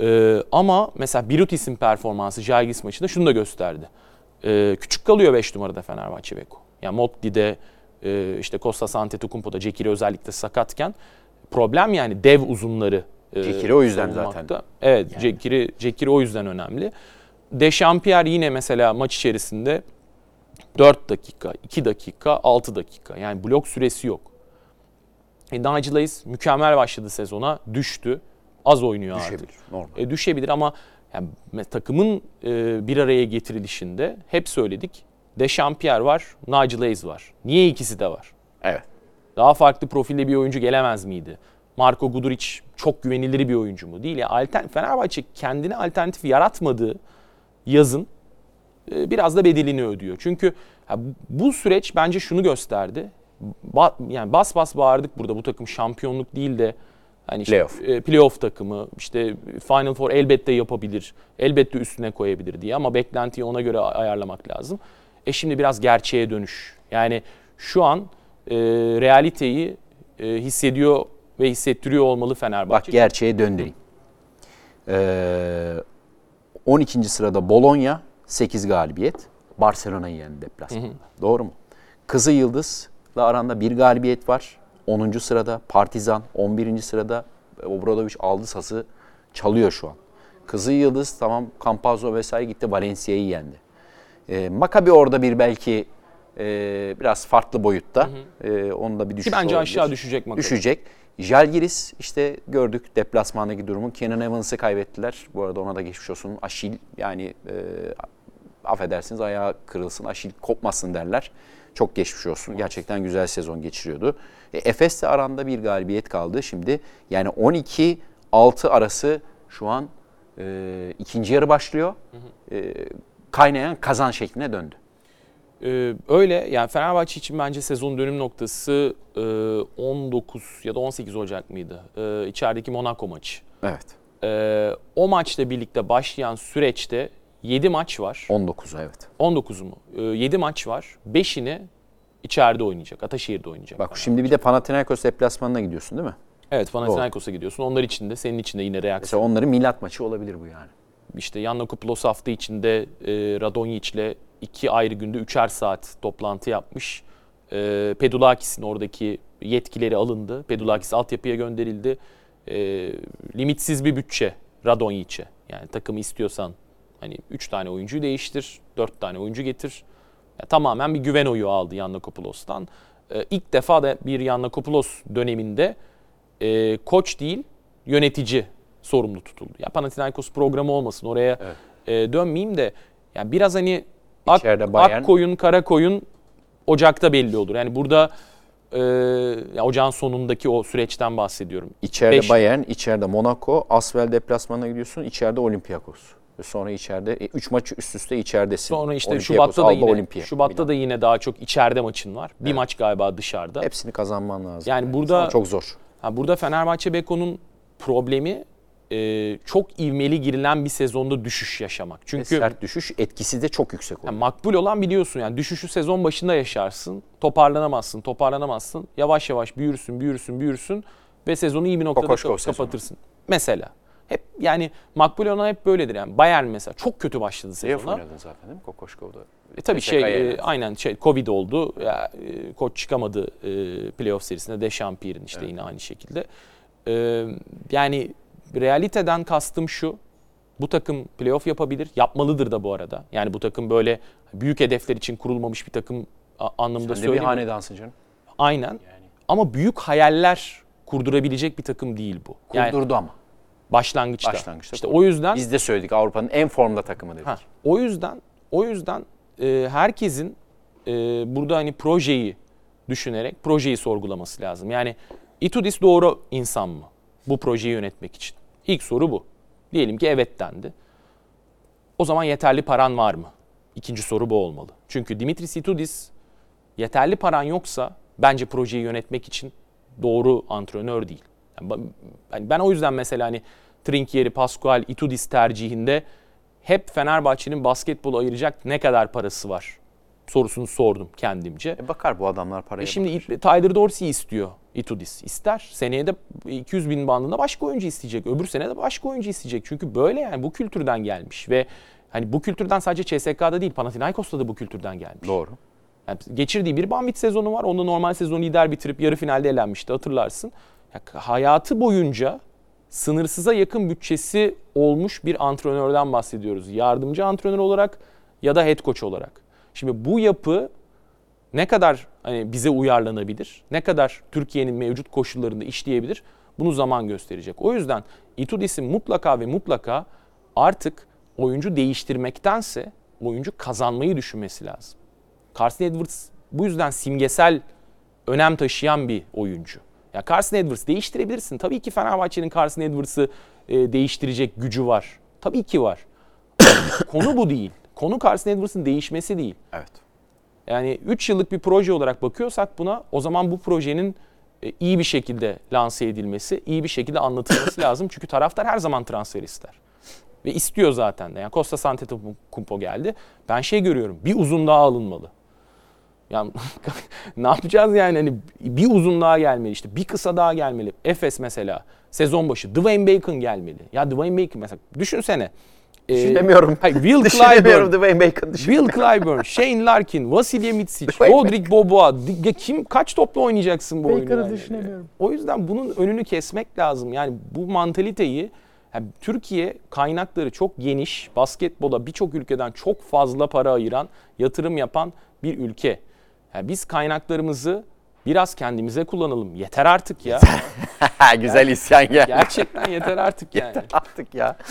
E, ama mesela Birutis'in performansı Jalgiris maçında şunu da gösterdi. E, küçük kalıyor 5 numarada Fenerbahçe Beko. Yani Motti'de e, işte Kostas Antetokounmpo'da Cekiri özellikle sakatken problem yani dev uzunları e, Cekiri o yüzden savunmakta. zaten. Evet yani. Cekiri, Cekiri o yüzden önemli. Dechampierre yine mesela maç içerisinde 4 dakika, 2 dakika, 6 dakika. Yani blok süresi yok. E, Nigel Hayes mükemmel başladı sezona. Düştü. Az oynuyor düşebilir, artık. Normal. E, düşebilir ama yani, takımın e, bir araya getirilişinde hep söyledik. Dechampierre var, Nigel Hayes var. Niye ikisi de var? Evet. Daha farklı profilde bir oyuncu gelemez miydi? Marco Guduric çok güvenilir bir oyuncu mu? Değil. Yani altern, Fenerbahçe kendine alternatif yaratmadığı yazın e, biraz da bedelini ödüyor. Çünkü ya bu süreç bence şunu gösterdi. Ba, yani bas bas bağırdık burada bu takım şampiyonluk değil de hani işte, Playoff. e, playoff takımı işte Final Four elbette yapabilir. Elbette üstüne koyabilir diye ama beklentiyi ona göre ayarlamak lazım. E şimdi biraz gerçeğe dönüş. Yani şu an e, realiteyi e, hissediyor ve hissettiriyor olmalı Bak Fenerbahçe. gerçeğe döndüreyim. Ee, 12. sırada Bologna 8 galibiyet. Barcelona'yı yendi deplasmanda. Doğru mu? Kızı Yıldız'la aranda bir galibiyet var. 10. sırada Partizan 11. sırada Obradoviç aldı sası çalıyor şu an. Kızı Yıldız tamam Campazzo vesaire gitti Valencia'yı yendi. Ee, Maccabi orada bir belki e, biraz farklı boyutta. Ee, onu da bir düşüş Ki bence olabilir. aşağı düşecek Maccabi. Düşecek. Jalgiris işte gördük deplasmandaki durumu. Kenan Evans'ı kaybettiler. Bu arada ona da geçmiş olsun. Aşil yani e, affedersiniz ayağı kırılsın, aşil kopmasın derler. Çok geçmiş olsun. Gerçekten güzel sezon geçiriyordu. E, Efes'le aranda bir galibiyet kaldı şimdi. Yani 12-6 arası şu an e, ikinci yarı başlıyor. E, kaynayan kazan şekline döndü. Ee, öyle yani Fenerbahçe için bence sezon dönüm noktası e, 19 ya da 18 Ocak mıydı? E, içerideki Monaco maçı. Evet. E, o maçla birlikte başlayan süreçte 7 maç var. 19 evet. 19 mu? E, 7 maç var. 5'ini içeride oynayacak. Ataşehir'de oynayacak. Bak Fenerbahçe. şimdi bir de Panathinaikos deplasmanına gidiyorsun değil mi? Evet Panathinaikos'a gidiyorsun. Onlar için de senin için de yine reaksiyon. Mesela onların milat maçı olabilir bu yani. İşte Yannakopoulos hafta içinde e, Radonjic'le iki ayrı günde üçer saat toplantı yapmış. E, Pedulakis'in oradaki yetkileri alındı. Pedulakis altyapıya gönderildi. E, limitsiz bir bütçe Radonjic'e. Yani takımı istiyorsan hani 3 tane oyuncuyu değiştir, 4 tane oyuncu getir. Ya, tamamen bir güven oyu aldı Yannakopoulos'tan. E, ilk defa da bir Yannakopoulos döneminde e, koç değil yönetici sorumlu tutuldu. Ya Panathinaikos programı olmasın oraya e, dönmeyeyim de ya biraz hani ak, İçeride ak Bayern- koyun kara koyun Ocak'ta belli olur. Yani burada e, ya ocağın sonundaki o süreçten bahsediyorum. İçeride Beş- Bayern, içeride Monaco, Asvel deplasmanına gidiyorsun, içeride Olympiakos. Sonra içeride 3 maç üst üste içeridesin. Sonra işte Olympiakos, Şubat'ta da yine Olimpia, Şubat'ta da yine daha çok içeride maçın var. Bir maç galiba dışarıda. hepsini kazanman lazım. Yani burada- Sonra çok zor. Ha, burada Fenerbahçe Beko'nun problemi e, çok ivmeli girilen bir sezonda düşüş yaşamak. Çünkü sert düşüş etkisi de çok yüksek oluyor. yani makbul olan biliyorsun yani düşüşü sezon başında yaşarsın. Toparlanamazsın, toparlanamazsın. Yavaş yavaş büyürsün, büyürsün, büyürsün ve sezonu iyi bir noktada Kokoşkov kap- sezonu. kapatırsın. Mesela. Hep yani makbul olan hep böyledir yani. Bayern mesela çok kötü başladı sezona. oynadın zaten değil mi Kokoşkov'da? E tabii şey e, aynen şey Covid oldu. Ya, e, koç çıkamadı e, playoff serisinde. Dechampierre'in işte yine aynı şekilde. E, yani realiteden kastım şu. Bu takım playoff yapabilir. Yapmalıdır da bu arada. Yani bu takım böyle büyük hedefler için kurulmamış bir takım anlamında Sen de bir hanedansın canım. Aynen. Yani. Ama büyük hayaller kurdurabilecek bir takım değil bu. Yani Kurdurdu ama. başlangıçta. Başlangıçta İşte kurdu. o yüzden Biz de söyledik Avrupa'nın en formda takımı dedik. Ha, o yüzden o yüzden e, herkesin e, burada hani projeyi düşünerek projeyi sorgulaması lazım. Yani Itudis doğru insan mı bu projeyi yönetmek için? İlk soru bu. Diyelim ki evet dendi. O zaman yeterli paran var mı? İkinci soru bu olmalı. Çünkü Dimitris Itudis yeterli paran yoksa bence projeyi yönetmek için doğru antrenör değil. Yani ben o yüzden mesela hani Trinkieri, Pascual, Itudis tercihinde hep Fenerbahçe'nin basketbolu ayıracak ne kadar parası var sorusunu sordum kendimce. E bakar bu adamlar paraya. E şimdi Tyler Dorsey istiyor Itudis. İster. Seneye de 200 bin bandında başka oyuncu isteyecek. Öbür sene de başka oyuncu isteyecek. Çünkü böyle yani bu kültürden gelmiş ve hani bu kültürden sadece CSK'da değil Panathinaikos'ta da bu kültürden gelmiş. Doğru. Yani geçirdiği bir Bambit sezonu var. Onda normal sezonu lider bitirip yarı finalde elenmişti hatırlarsın. Ya, hayatı boyunca sınırsıza yakın bütçesi olmuş bir antrenörden bahsediyoruz. Yardımcı antrenör olarak ya da head coach olarak. Şimdi bu yapı ne kadar hani bize uyarlanabilir? Ne kadar Türkiye'nin mevcut koşullarında işleyebilir? Bunu zaman gösterecek. O yüzden Itudis'in mutlaka ve mutlaka artık oyuncu değiştirmektense oyuncu kazanmayı düşünmesi lazım. Carson Edwards bu yüzden simgesel önem taşıyan bir oyuncu. Ya Carson Edwards değiştirebilirsin. Tabii ki Fenerbahçe'nin Carson Edwards'ı e, değiştirecek gücü var. Tabii ki var. Konu bu değil. Konu Carson Edwards'ın değişmesi değil. Evet. Yani 3 yıllık bir proje olarak bakıyorsak buna o zaman bu projenin e, iyi bir şekilde lanse edilmesi, iyi bir şekilde anlatılması [LAUGHS] lazım. Çünkü taraftar her zaman transfer ister. Ve istiyor zaten de. Yani Costa Santetokounmpo geldi. Ben şey görüyorum. Bir uzun daha alınmalı. Yani [LAUGHS] ne yapacağız yani hani bir uzun daha gelmeli işte bir kısa daha gelmeli. Efes mesela sezon başı Dwayne Bacon gelmeli. Ya Dwayne Bacon mesela düşünsene. E, Düşünemiyorum. Hayır, Will [LAUGHS] Düşünemiyorum Clyburn, Dwayne Bacon. Will Clyburn, Shane Larkin, Vasilya Mitsic, [LAUGHS] Dwayne Rodrik Boboa. Di- kim kaç topla oynayacaksın bu oyunu? Bacon'ı yani? düşünemiyorum. O yüzden bunun önünü kesmek lazım. Yani bu mantaliteyi yani Türkiye kaynakları çok geniş, basketbola birçok ülkeden çok fazla para ayıran, yatırım yapan bir ülke. Yani biz kaynaklarımızı biraz kendimize kullanalım. Yeter artık ya. [LAUGHS] Güzel isyan geldi. Gerçekten yeter artık yani. Artık ya. [LAUGHS]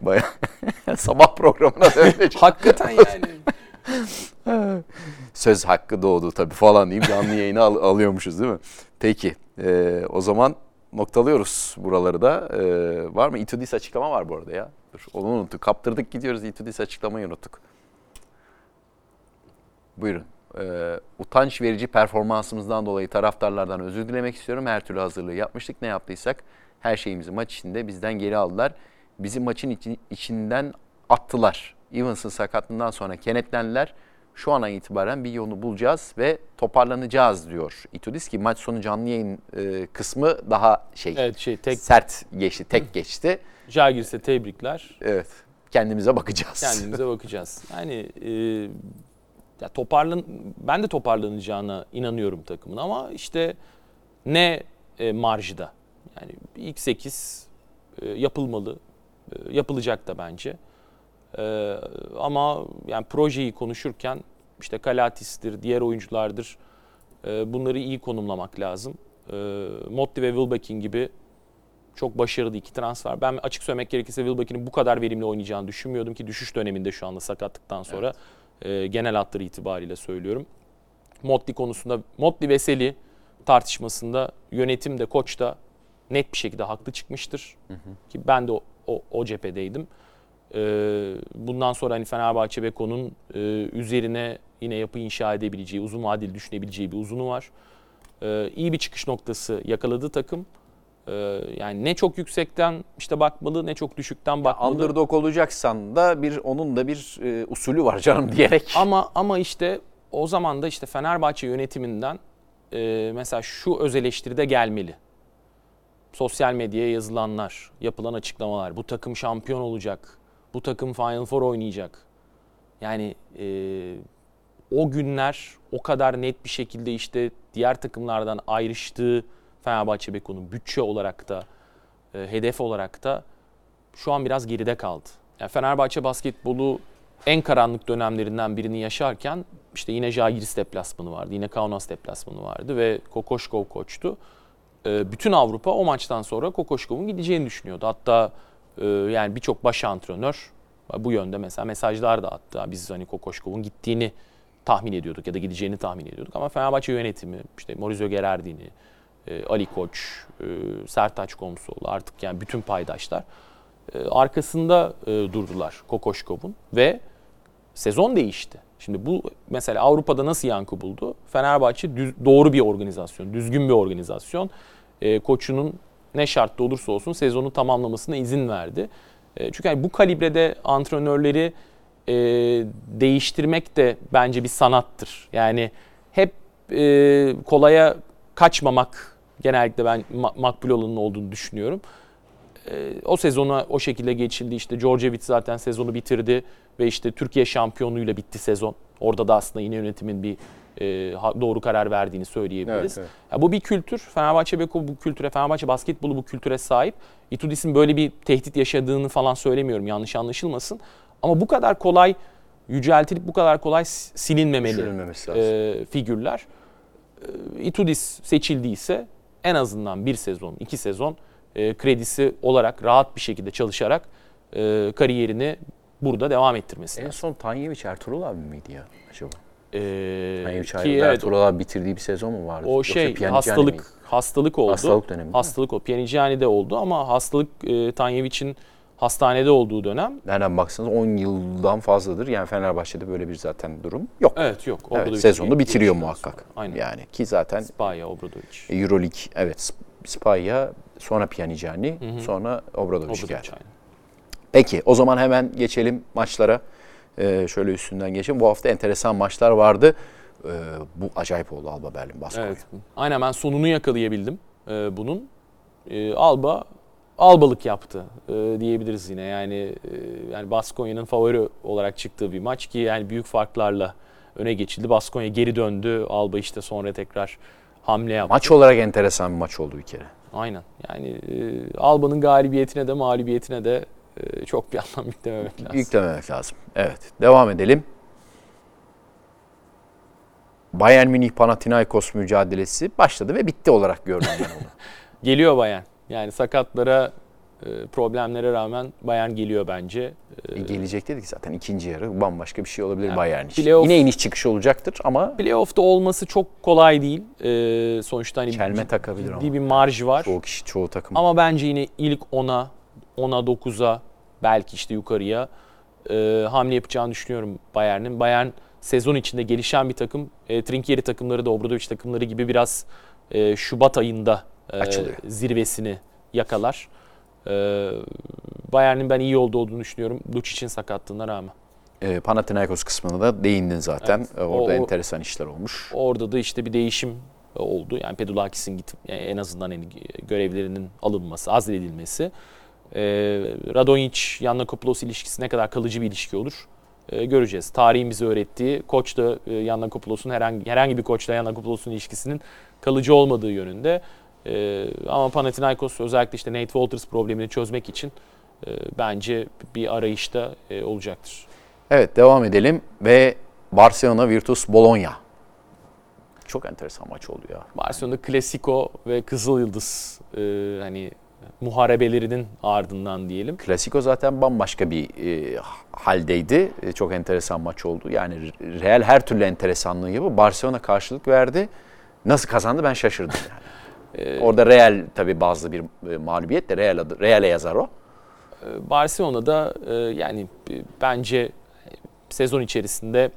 Baya [LAUGHS] sabah programına dönecek. Hakikaten yani. Söz hakkı doğdu tabii falan deyip canlı yayını al- alıyormuşuz değil mi? Peki e, o zaman noktalıyoruz buraları da. E, var mı? İtudis açıklama var bu arada ya. Dur, onu unuttuk. Kaptırdık gidiyoruz. İtudis açıklamayı unuttuk. Buyurun. E, utanç verici performansımızdan dolayı taraftarlardan özür dilemek istiyorum. Her türlü hazırlığı yapmıştık. Ne yaptıysak her şeyimizi maç içinde bizden geri aldılar. Bizi maçın içi- içinden attılar. Evans'ın sakatlığından sonra kenetlendiler. Şu ana itibaren bir yolunu bulacağız ve toparlanacağız diyor Itudis ki maç sonu canlı yayın e, kısmı daha şey Evet şey tek sert geçti, tek geçti. Jagirs'e tebrikler. Evet. Kendimize bakacağız. Kendimize bakacağız. [LAUGHS] Yani e, ya toparlan ben de toparlanacağına inanıyorum takımın ama işte ne e, marjda. Yani ilk 8 e, yapılmalı. E, yapılacak da bence. E, ama yani projeyi konuşurken işte Kalatis'tir, diğer oyunculardır. E, bunları iyi konumlamak lazım. E, Motti ve Wilbekin gibi çok başarılı iki transfer. Ben açık söylemek gerekirse Wilbeck'in bu kadar verimli oynayacağını düşünmüyordum ki düşüş döneminde şu anda sakatlıktan sonra e, genel hatları itibariyle söylüyorum. Motley konusunda Motley ve Seli tartışmasında yönetim de koç da net bir şekilde haklı çıkmıştır. Ki ben de o, o, o cephedeydim. E, bundan sonra hani Fenerbahçe Beko'nun e, üzerine yine yapı inşa edebileceği, uzun vadeli düşünebileceği bir uzunu var. E, iyi bir çıkış noktası yakaladı takım. Ee, yani ne çok yüksekten işte bakmalı ne çok düşükten bakmalı. Underdog olacaksan da bir onun da bir e, usulü var canım [LAUGHS] diyerek. Ama ama işte o zaman da işte Fenerbahçe yönetiminden e, mesela şu öz eleştiride gelmeli. Sosyal medyaya yazılanlar, yapılan açıklamalar, bu takım şampiyon olacak, bu takım Final Four oynayacak. Yani e, o günler o kadar net bir şekilde işte diğer takımlardan ayrıştığı Fenerbahçe Beko'nun bütçe olarak da e, hedef olarak da şu an biraz geride kaldı. Yani Fenerbahçe basketbolu en karanlık dönemlerinden birini yaşarken işte yine Jagiris deplasmanı vardı, yine Kaunas deplasmanı vardı ve Kokoşkov koçtu. E, bütün Avrupa o maçtan sonra Kokoşkov'un gideceğini düşünüyordu. Hatta e, yani birçok baş antrenör bu yönde mesela mesajlar da attı. Biz hani Kokoşkov'un gittiğini tahmin ediyorduk ya da gideceğini tahmin ediyorduk ama Fenerbahçe yönetimi işte Maurizio Gerardini, e, Ali Koç, e, Sertaç Komsoğlu artık yani bütün paydaşlar e, arkasında e, durdular Kokoşkov'un ve sezon değişti. Şimdi bu mesela Avrupa'da nasıl yankı buldu? Fenerbahçe düz, doğru bir organizasyon, düzgün bir organizasyon. E, koçunun ne şartta olursa olsun sezonu tamamlamasına izin verdi. Çünkü yani bu kalibrede antrenörleri değiştirmek de bence bir sanattır. Yani hep kolaya kaçmamak genellikle ben ma- makbul olanın olduğunu düşünüyorum. E, o sezona o şekilde geçildi. İşte Djordjevic zaten sezonu bitirdi ve işte Türkiye şampiyonluğuyla bitti sezon. Orada da aslında yine yönetimin bir e, doğru karar verdiğini söyleyebiliriz. Evet, evet. Ya bu bir kültür. Fenerbahçe Beko bu kültüre, Fenerbahçe basketbolu bu kültüre sahip. Itudis'in böyle bir tehdit yaşadığını falan söylemiyorum. Yanlış anlaşılmasın. Ama bu kadar kolay yüceltilip bu kadar kolay silinmemeli e, figürler. E, Itudis seçildiyse en azından bir sezon, iki sezon e, kredisi olarak rahat bir şekilde çalışarak e, kariyerini burada devam ettirmesi En lazım. son Tanyeviç Ertuğrul abi miydi ya acaba? Ee, 3 ki evet, Bertola'lar bitirdiği bir sezon mu vardı? o Yoksa şey hastalık miydi? hastalık oldu. Hastalık dönemi. Hastalık o. Pjanigiani de oldu ama hastalık e, Tanyevic'in hastanede olduğu dönem. Nereden baksanız 10 yıldan fazladır. Yani Fenerbahçe'de böyle bir zaten durum yok. Evet yok. Evet, Obradovic sezonu bir bitiriyor muhakkak. sonra. Aynen. Yani ki zaten Spaya, Obradovic. Euroleague evet Sp- Spalya sonra hı. sonra Obradovic Obradovic geldi. aynen. Peki o zaman hemen geçelim maçlara. Ee, şöyle üstünden geçelim. Bu hafta enteresan maçlar vardı. Ee, bu acayip oldu Alba Berlin Baskonya. Evet. Aynen ben sonunu yakalayabildim e, bunun. E, Alba Albalık yaptı e, diyebiliriz yine. Yani e, yani Baskonya'nın favori olarak çıktığı bir maç ki yani büyük farklarla öne geçildi. Baskonya geri döndü. Alba işte sonra tekrar hamle yaptı. Maç olarak enteresan bir maç oldu bir kere. Aynen. Yani e, Alba'nın galibiyetine de mağlubiyetine de e, çok bir [LAUGHS] anlam yüklememek lazım. Yüklememek lazım. Evet. Devam edelim. Bayern Münih Panathinaikos mücadelesi başladı ve bitti olarak gördüm ben onu. [LAUGHS] Geliyor Bayern. Yani sakatlara, e, problemlere rağmen Bayern geliyor bence. E, E, Gelecek dedik zaten ikinci yarı bambaşka bir şey olabilir Yani Bayern için. playoff- Yine iniş çıkış olacaktır ama Playoff'ta olması çok kolay değil. E, sonuçta hani ciddi takabilir ama. bir marj var. çoğu kişi çoğu takım. Ama bence yine ilk 10'a, 10'a 9'a belki işte yukarıya e, hamle yapacağını düşünüyorum Bayern'in. Bayern sezon içinde gelişen bir takım. E, Trinkieri takımları da Obradovic takımları gibi biraz e, Şubat ayında Açılıyor. zirvesini yakalar. E, Bayern'in ben iyi yolda olduğunu düşünüyorum. Lucic'in sakatlığına rağmen. E, Panathinaikos kısmına da değindin zaten. Evet. E, Orada O- enteresan işler olmuş. Orada da işte bir değişim oldu. Yani Pedulakis'in git yani en azından hani görevlerinin alınması, azledilmesi. Ee, Radonjic, Yannakopoulos ilişkisi ne kadar kalıcı bir ilişki olur ee, göreceğiz. Tarihin bize öğrettiği koç da e, Yannakopoulos'un herhangi herhangi bir koçla Yannakopoulos'un ilişkisinin kalıcı olmadığı yönünde. Ee, ama Panathinaikos özellikle işte Nate Walters problemini çözmek için e, bence bir arayışta e, olacaktır. Evet devam edelim ve Barcelona Virtus Bologna. Çok enteresan maç oldu ya. Barcelona Klasiko ve Kızıl Yıldız e, hani muharebelerinin ardından diyelim. Klasiko zaten bambaşka bir e, haldeydi. E, çok enteresan maç oldu. Yani Real her türlü enteresanlığı yapıp Barcelona karşılık verdi. Nasıl kazandı ben şaşırdım yani. E, Orada Real tabii bazı bir e, mağlubiyet de Real adı, Real'e yazar o. e, Barcelona'da e, yani e, bence sezon içerisinde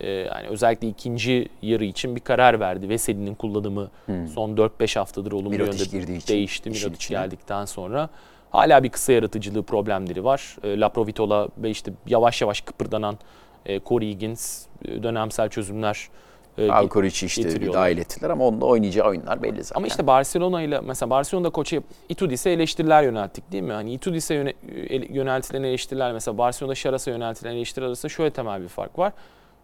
e, yani özellikle ikinci yarı için bir karar verdi. Veseli'nin kullanımı son 4-5 haftadır olumlu Mirotic yönde için değişti. Mirotic geldikten sonra. Hala bir kısa yaratıcılığı problemleri var. E, La Provitola ve işte yavaş yavaş kıpırdanan e, Corey Higgins dönemsel çözümler e, Alkoric'i işte bir getiriyorlar. dahil ettiler ama onda oynayacağı oyunlar belli zaten. Ama işte Barcelona ile mesela Barcelona'da koça Itudis'e eleştiriler yönelttik değil mi? Hani Itudis'e yöne, yöneltilen eleştiriler mesela Barcelona'da Şaras'a yöneltilen eleştiriler arasında şöyle temel bir fark var.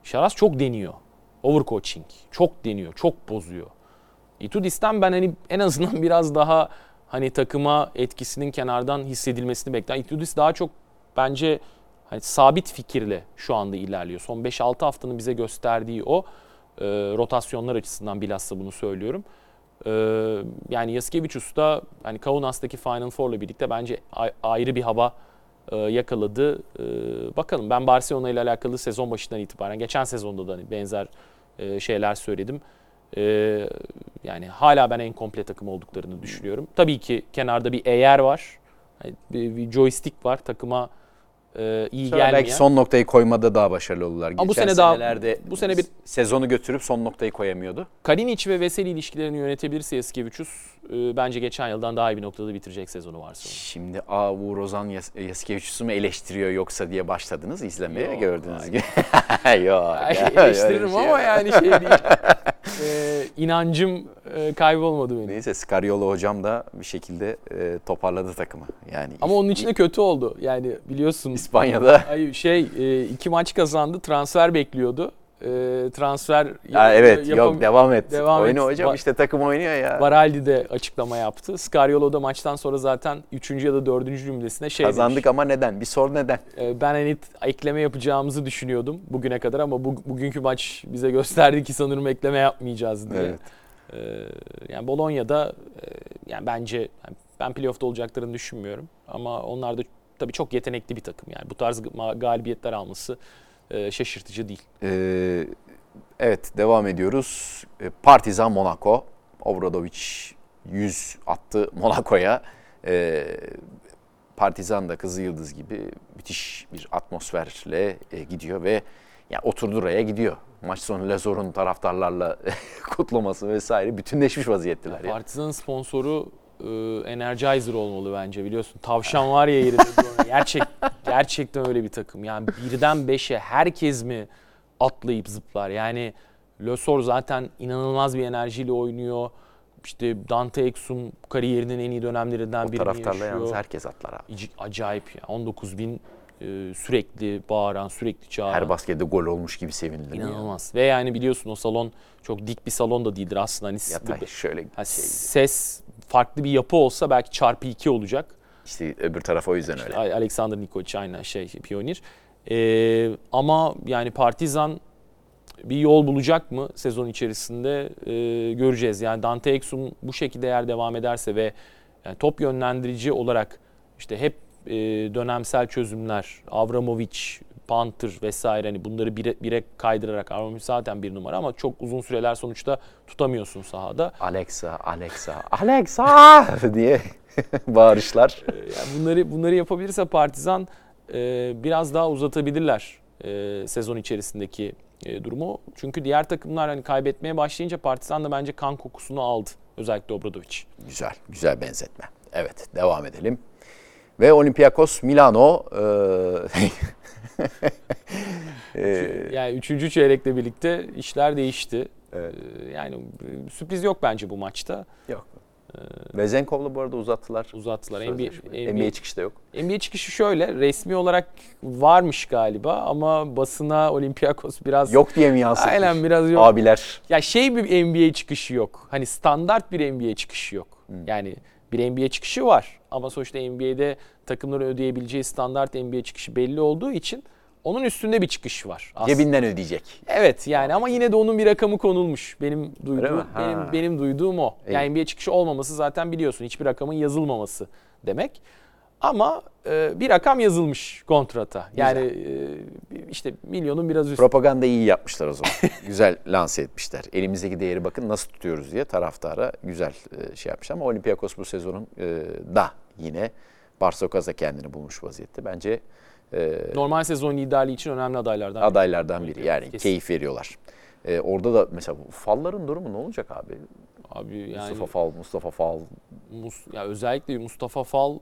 Şaras çok deniyor. Overcoaching. Çok deniyor. Çok bozuyor. Itudis'ten ben hani en azından [LAUGHS] biraz daha hani takıma etkisinin kenardan hissedilmesini bekler. Itudis daha çok bence hani sabit fikirle şu anda ilerliyor. Son 5-6 haftanın bize gösterdiği o e, rotasyonlar açısından bilhassa bunu söylüyorum. E, yani Yaskevicius da hani Kaunas'taki Final Four'la birlikte bence ayrı bir hava e, yakaladı. E, bakalım ben Barcelona ile alakalı sezon başından itibaren geçen sezonda da hani benzer e, şeyler söyledim. E, yani hala ben en komple takım olduklarını düşünüyorum. Tabii ki kenarda bir eğer var. Hani bir, bir joystick var takıma e, iyi Sonra gelmeyen. belki son noktayı koymada daha başarılı oldular. Ama bu Geçen sene daha- bu sene bir- sezonu götürüp son noktayı koyamıyordu. Kalinic ve Veseli ilişkilerini yönetebilirse Yaskevicius e, bence geçen yıldan daha iyi bir noktada bitirecek sezonu varsa. Şimdi Aa Uğur Ozan Yas Yaskevicius'u mu eleştiriyor yoksa diye başladınız izlemeye Yok, gördüğünüz gibi. [LAUGHS] Yok. Eleştiririm şey ama yani şey değil. [LAUGHS] e, inancım e, kaybolmadı benim. Neyse Scariolo hocam da bir şekilde e, toparladı takımı. Yani Ama onun için de kötü oldu. Yani biliyorsun. İspanya'da [LAUGHS] Ay, şey e, iki maç kazandı. Transfer bekliyordu. E, transfer Ha, evet yok devam et. Devam Oyna et. hocam Ba- işte takım oynuyor ya. Baraldi de açıklama yaptı. Scariolo da maçtan sonra zaten 3. ya da 4. cümlesine şey Kazandık demiş. ama neden? Bir sor neden? Ee, Ben hani ekleme yapacağımızı düşünüyordum bugüne kadar ama bu, bugünkü maç bize gösterdi ki sanırım ekleme yapmayacağız diye. Evet. Ee, yani Bolonya'da e, yani bence yani ben playoff'ta olacaklarını düşünmüyorum ama onlar da tabii çok yetenekli bir takım yani bu tarz ga- galibiyetler alması e, şaşırtıcı değil. Ee, evet devam ediyoruz. Ee, Partizan Monaco. Obradovic 100 attı Monaco'ya. Ee, Partizan da Kızıl Yıldız gibi müthiş bir atmosferle e, gidiyor ve ya oturdu oraya gidiyor. Maç sonu Lazor'un taraftarlarla [LAUGHS] kutlaması vesaire bütünleşmiş vaziyetteler. Ya. Partizan'ın sponsoru e, Energizer olmalı bence biliyorsun. Tavşan var ya yerinde. Gerçek, [LAUGHS] gerçekten öyle bir takım. Yani birden beşe herkes mi atlayıp zıplar? Yani Lösor zaten inanılmaz bir enerjiyle oynuyor. İşte Dante Exum kariyerinin en iyi dönemlerinden O birini taraftarla yaşıyor. yalnız herkes atlar abi. Acayip ya. 19 bin e, sürekli bağıran, sürekli çağıran. Her baskette gol olmuş gibi sevinilir. ya. İnanılmaz. Ve yani biliyorsun o salon çok dik bir salon da değildir aslında. Hani Yatay bu- şöyle ha, şey. ses farklı bir yapı olsa belki çarpı 2 olacak. İşte öbür taraf o yüzden öyle. Alexander Nikolic aynen şey piyonir. Ee, ama yani Partizan bir yol bulacak mı sezon içerisinde e, göreceğiz. Yani Dante Exum bu şekilde eğer devam ederse ve yani top yönlendirici olarak işte hep e, dönemsel çözümler, Avramovic, Panther vesaire hani bunları bire, bire kaydırarak Avramovic zaten bir numara ama çok uzun süreler sonuçta tutamıyorsun sahada. Alexa, Alexa, Alexa [LAUGHS] diye [LAUGHS] bağırışlar. Ee, Yani bunları bunları yapabilirse Partizan e, biraz daha uzatabilirler e, sezon içerisindeki e, durumu. Çünkü diğer takımlar hani kaybetmeye başlayınca Partizan da bence kan kokusunu aldı. Özellikle Obradovic. Güzel, güzel benzetme. Evet, devam edelim. Ve Olympiakos Milano e, [LAUGHS] [LAUGHS] Yani üçüncü çeyrekle birlikte işler değişti. Evet. Ee, Yani sürpriz yok bence bu maçta. yok. Vezenkov'la bu arada uzattılar. Uzattılar. NBA. NBA, NBA çıkışta yok. NBA çıkışı şöyle resmi olarak varmış galiba ama basına Olympiakos biraz Yok diye mi yansıtmış? Aynen biraz yok. Abiler. Ya şey bir NBA çıkışı yok. Hani standart bir NBA çıkışı yok. Hmm. Yani bir NBA çıkışı var ama sonuçta NBA'de takımların ödeyebileceği standart NBA çıkışı belli olduğu için onun üstünde bir çıkış var. aslında. Cebinden ödeyecek. Evet yani ama yine de onun bir rakamı konulmuş. Benim duyduğum benim benim duyduğum o. Yani NBA çıkışı olmaması zaten biliyorsun hiçbir rakamın yazılmaması demek. Ama e, bir rakam yazılmış kontrata. Yani e, işte milyonun biraz üstü. Propaganda iyi yapmışlar o zaman. [LAUGHS] güzel lanse etmişler. Elimizdeki değeri bakın nasıl tutuyoruz diye taraftara güzel e, şey yapmış. Ama Olympiakos bu sezonun e, da yine Barsokaz'a kendini bulmuş vaziyette. Bence e, Normal sezon liderliği için önemli adaylardan. biri. adaylardan biri. Yani Kesin. keyif veriyorlar. E, orada da mesela falların durumu ne olacak abi? Abi yani Mustafa Fal, Mustafa Fal. Mus- ya özellikle Mustafa Fal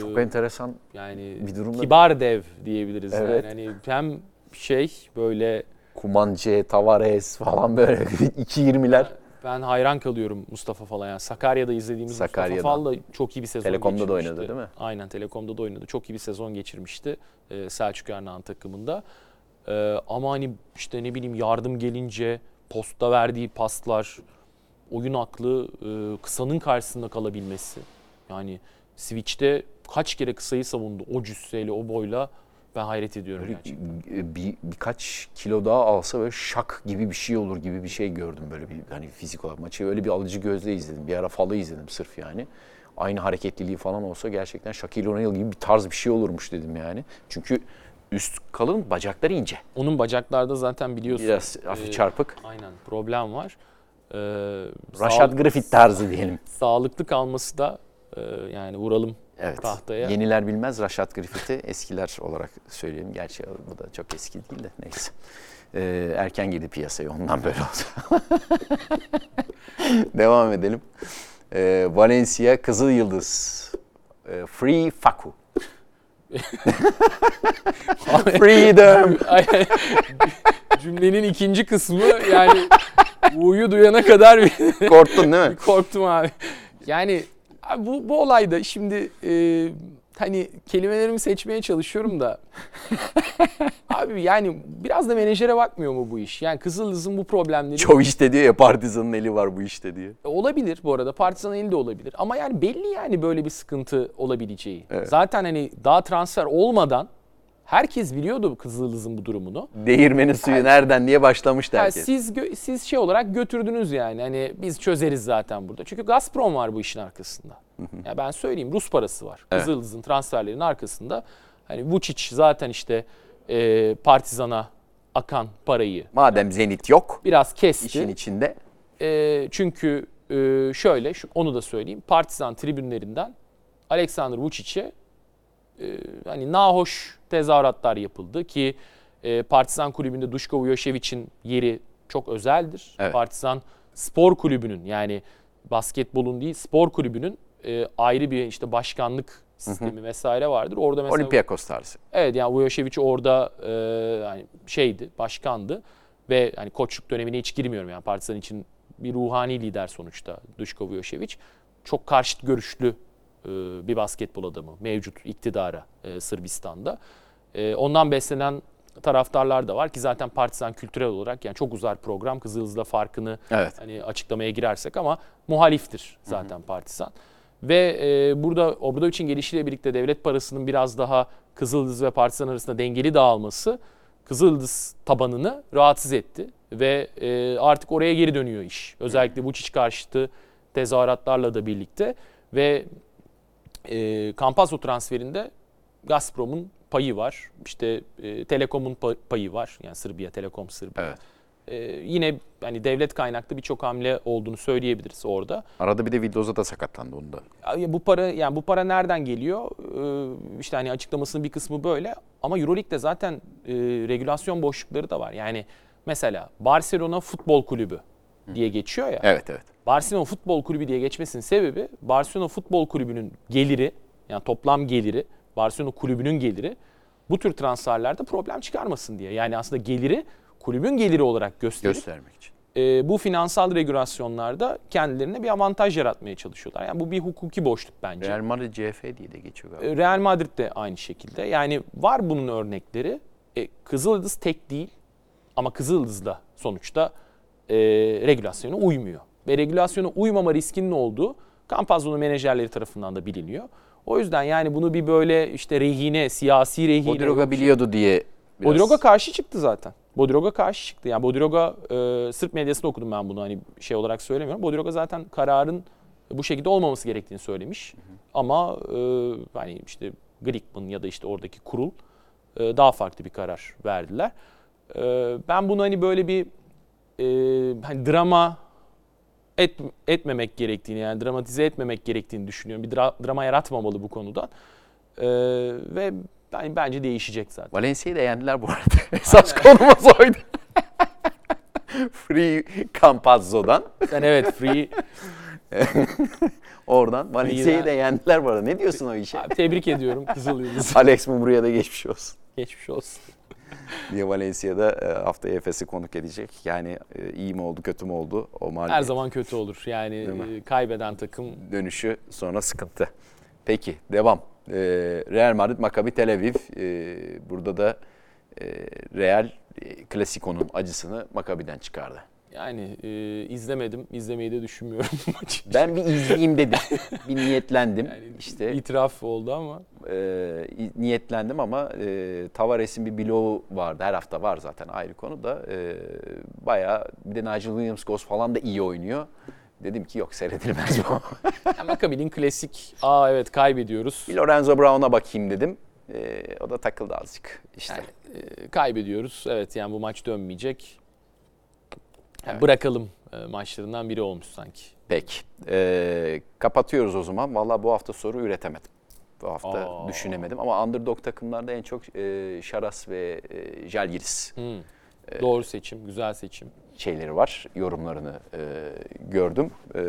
Çok enteresan. yani bir durumda- kibar dev diyebiliriz Evet. yani. Hani hem şey böyle Kumance, Tavares falan böyle [LAUGHS] 2.20'ler. ben hayran kalıyorum Mustafa Fal'a yani Sakarya'da izlediğimiz Sakarya'da. Mustafa Fal da çok iyi bir sezon Telekom'da da geçirmişti. oynadı değil mi? Aynen Telekom'da da oynadı. Çok iyi bir sezon geçirmişti e, Selçuk Ernağ'ın takımında. E, ama hani işte ne bileyim yardım gelince posta verdiği paslar, oyun aklı, e, kısanın karşısında kalabilmesi. Yani Switch'te kaç kere kısayı savundu o cüsseyle, o boyla ben hayret ediyorum Böyle gerçekten. bir, birkaç kilo daha alsa böyle şak gibi bir şey olur gibi bir şey gördüm böyle bir hani fizik olarak maçı öyle bir alıcı gözle izledim. Bir ara falı izledim sırf yani. Aynı hareketliliği falan olsa gerçekten Shaquille O'Neal gibi bir tarz bir şey olurmuş dedim yani. Çünkü üst kalın bacakları ince. Onun bacaklarda zaten biliyorsun. Biraz hafif e, çarpık. Aynen problem var. Ee, Rashad Griffith tarzı diyelim. [LAUGHS] sağlıklı kalması da e, yani vuralım Evet. tahtaya. Yeniler bilmez Rashad Griffith'i eskiler olarak söyleyelim. Gerçi bu da çok eski değil de neyse. Ee, erken girdi piyasaya ondan böyle oldu. [LAUGHS] Devam edelim. Ee, Valencia Kızıl Yıldız. Ee, Free Faku. Freedom. [LAUGHS] Cümlenin ikinci kısmı yani U'yu duyana kadar bir Korktun değil mi? [LAUGHS] korktum abi. Yani abi bu, bu olayda şimdi e, hani kelimelerimi seçmeye çalışıyorum da [LAUGHS] abi yani biraz da menajere bakmıyor mu bu iş? Yani Kızıldız'ın bu problemleri Çoğu işte diyor ya Partizan'ın eli var bu işte diye. Olabilir bu arada. Partizan eli de olabilir. Ama yani belli yani böyle bir sıkıntı olabileceği. Evet. Zaten hani daha transfer olmadan herkes biliyordu Kızıldız'ın bu durumunu. Değirmenin suyu nereden diye başlamıştı Yani herkes. siz siz şey olarak götürdünüz yani. Hani biz çözeriz zaten burada. Çünkü Gazprom var bu işin arkasında. ya ben söyleyeyim Rus parası var. Evet. Kızıldız'ın transferlerinin arkasında. Hani Vučić zaten işte e, Partizan'a akan parayı Madem Zenit yok biraz kesti. işin içinde. E, çünkü e, şöyle şu, onu da söyleyeyim. Partizan tribünlerinden Aleksandr Vucic'e e, hani nahoş tezahüratlar yapıldı ki e, Partizan kulübünde Duško Vujošević'in yeri çok özeldir. Evet. Partizan spor kulübünün yani basketbolun değil spor kulübünün e, ayrı bir işte başkanlık sistemi vesaire vardır. Orada mesela Olympiakos tarzı. Evet yani Vujošević orada e, yani şeydi, başkandı ve hani koçluk dönemine hiç girmiyorum yani Partizan için bir ruhani lider sonuçta Duško Vujošević. Çok karşıt görüşlü e, bir basketbol adamı mevcut iktidara e, Sırbistan'da. E, ondan beslenen taraftarlar da var ki zaten Partizan kültürel olarak yani çok uzar program Kızıldız'la farkını Evet. hani açıklamaya girersek ama muhaliftir zaten Partizan. Ve e, burada Obradovic'in gelişiyle birlikte devlet parasının biraz daha Kızıldız ve Partizan arasında dengeli dağılması Kızıldız tabanını rahatsız etti. Ve e, artık oraya geri dönüyor iş. Özellikle Vučić karşıtı tezahüratlarla da birlikte. Ve e, Campazzo transferinde Gazprom'un payı var. İşte e, Telekom'un pa- payı var. Yani Sırbiya, Telekom Sırbiya. Evet. E, yine hani devlet kaynaklı birçok hamle olduğunu söyleyebiliriz orada. Arada bir de Vildoz'a da sakatlandı onu da. Ya bu para yani bu para nereden geliyor? Ee, işte hani açıklamasının bir kısmı böyle ama EuroLeague'de zaten e, regülasyon boşlukları da var. Yani mesela Barcelona Futbol Kulübü diye geçiyor ya. Evet evet. Barcelona Futbol Kulübü diye geçmesinin sebebi Barcelona Futbol Kulübü'nün geliri yani toplam geliri Barcelona kulübünün geliri bu tür transferlerde problem çıkarmasın diye. Yani aslında geliri kulübün geliri olarak gösterip Göstermek için. e, bu finansal regülasyonlarda kendilerine bir avantaj yaratmaya çalışıyorlar. Yani bu bir hukuki boşluk bence. Real Madrid CF diye de geçiyor galiba. E, Real Madrid de aynı şekilde. Yani var bunun örnekleri. E, Kızıldız tek değil ama Kızıldız da sonuçta e, regülasyona uymuyor. Ve regülasyona uymama riskinin olduğu Campazzo'nun menajerleri tarafından da biliniyor. O yüzden yani bunu bir böyle işte rehine, siyasi rehine... Bodiroga biliyordu diye biraz. Bodiroga karşı çıktı zaten. Bodiroga karşı çıktı. Yani Bodiroga e, Sırp medyasında okudum ben bunu hani şey olarak söylemiyorum. Bodiroga zaten kararın bu şekilde olmaması gerektiğini söylemiş. Ama e, hani işte Glickman ya da işte oradaki kurul e, daha farklı bir karar verdiler. E, ben bunu hani böyle bir e, hani drama et, etmemek gerektiğini yani dramatize etmemek gerektiğini düşünüyorum. Bir dra- drama yaratmamalı bu konuda. E, ve yani bence değişecek zaten. Valencia'yı da yendiler bu arada. [LAUGHS] Esas konumuz oydu. [LAUGHS] Free Campazzo'dan. Sen evet free [LAUGHS] Oradan Valencia'yı da yendiler bu arada. Ne diyorsun o işe? Abi tebrik ediyorum Kızıl Yıldız. Alex Mumru'ya da geçmiş olsun. Geçmiş olsun. [LAUGHS] diye Valencia'da e, haftaya Efes'i konuk edecek. Yani e, iyi mi oldu kötü mü oldu o mağlubiyet Her zaman kötü olur. Yani e, kaybeden takım dönüşü sonra sıkıntı. Peki devam. Real Madrid Maccabi Tel Aviv. Burada da Real Klasiko'nun acısını Maccabi'den çıkardı. Yani e, izlemedim. İzlemeyi de düşünmüyorum [LAUGHS] maçı. Ben bir izleyeyim dedim. bir niyetlendim. Yani işte itiraf oldu ama e, niyetlendim ama e, Tavares'in bir bloğu vardı. Her hafta var zaten ayrı konu da. E, bayağı bir de Nigel Williams-Goss falan da iyi oynuyor. Dedim ki yok seyredilmez bu. [LAUGHS] Maccabi'nin klasik aa evet kaybediyoruz. bir Lorenzo Brown'a bakayım dedim. E, o da takıldı azıcık işte. Yani, e, kaybediyoruz. Evet yani bu maç dönmeyecek. Evet. Bırakalım e, maçlarından biri olmuş sanki. Peki. E, kapatıyoruz o zaman. Vallahi bu hafta soru üretemedim. Bu hafta Aa. düşünemedim ama underdog takımlarda en çok e, Şaras ve e, Jalgiris Hmm. Doğru seçim, güzel seçim. şeyleri var. Yorumlarını e, gördüm. E,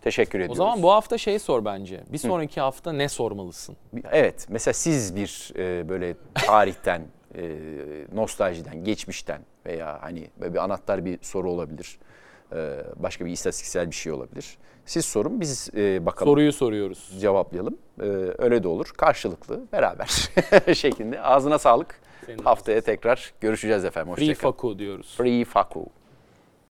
teşekkür O ediyoruz. zaman bu hafta şey sor bence. Bir sonraki hafta ne sormalısın? Evet, mesela siz bir e, böyle tarihten, [LAUGHS] e, nostaljiden, geçmişten veya hani bir anahtar bir soru olabilir. E, başka bir istatistiksel bir şey olabilir. Siz sorun, biz e, bakalım Soruyu soruyoruz. cevaplayalım. E, öyle de olur. Karşılıklı, beraber [LAUGHS] şeklinde. Ağzına sağlık. Senin Haftaya tekrar görüşeceğiz efendim. Free Hoşçakalın. Faku diyoruz. Free Faku.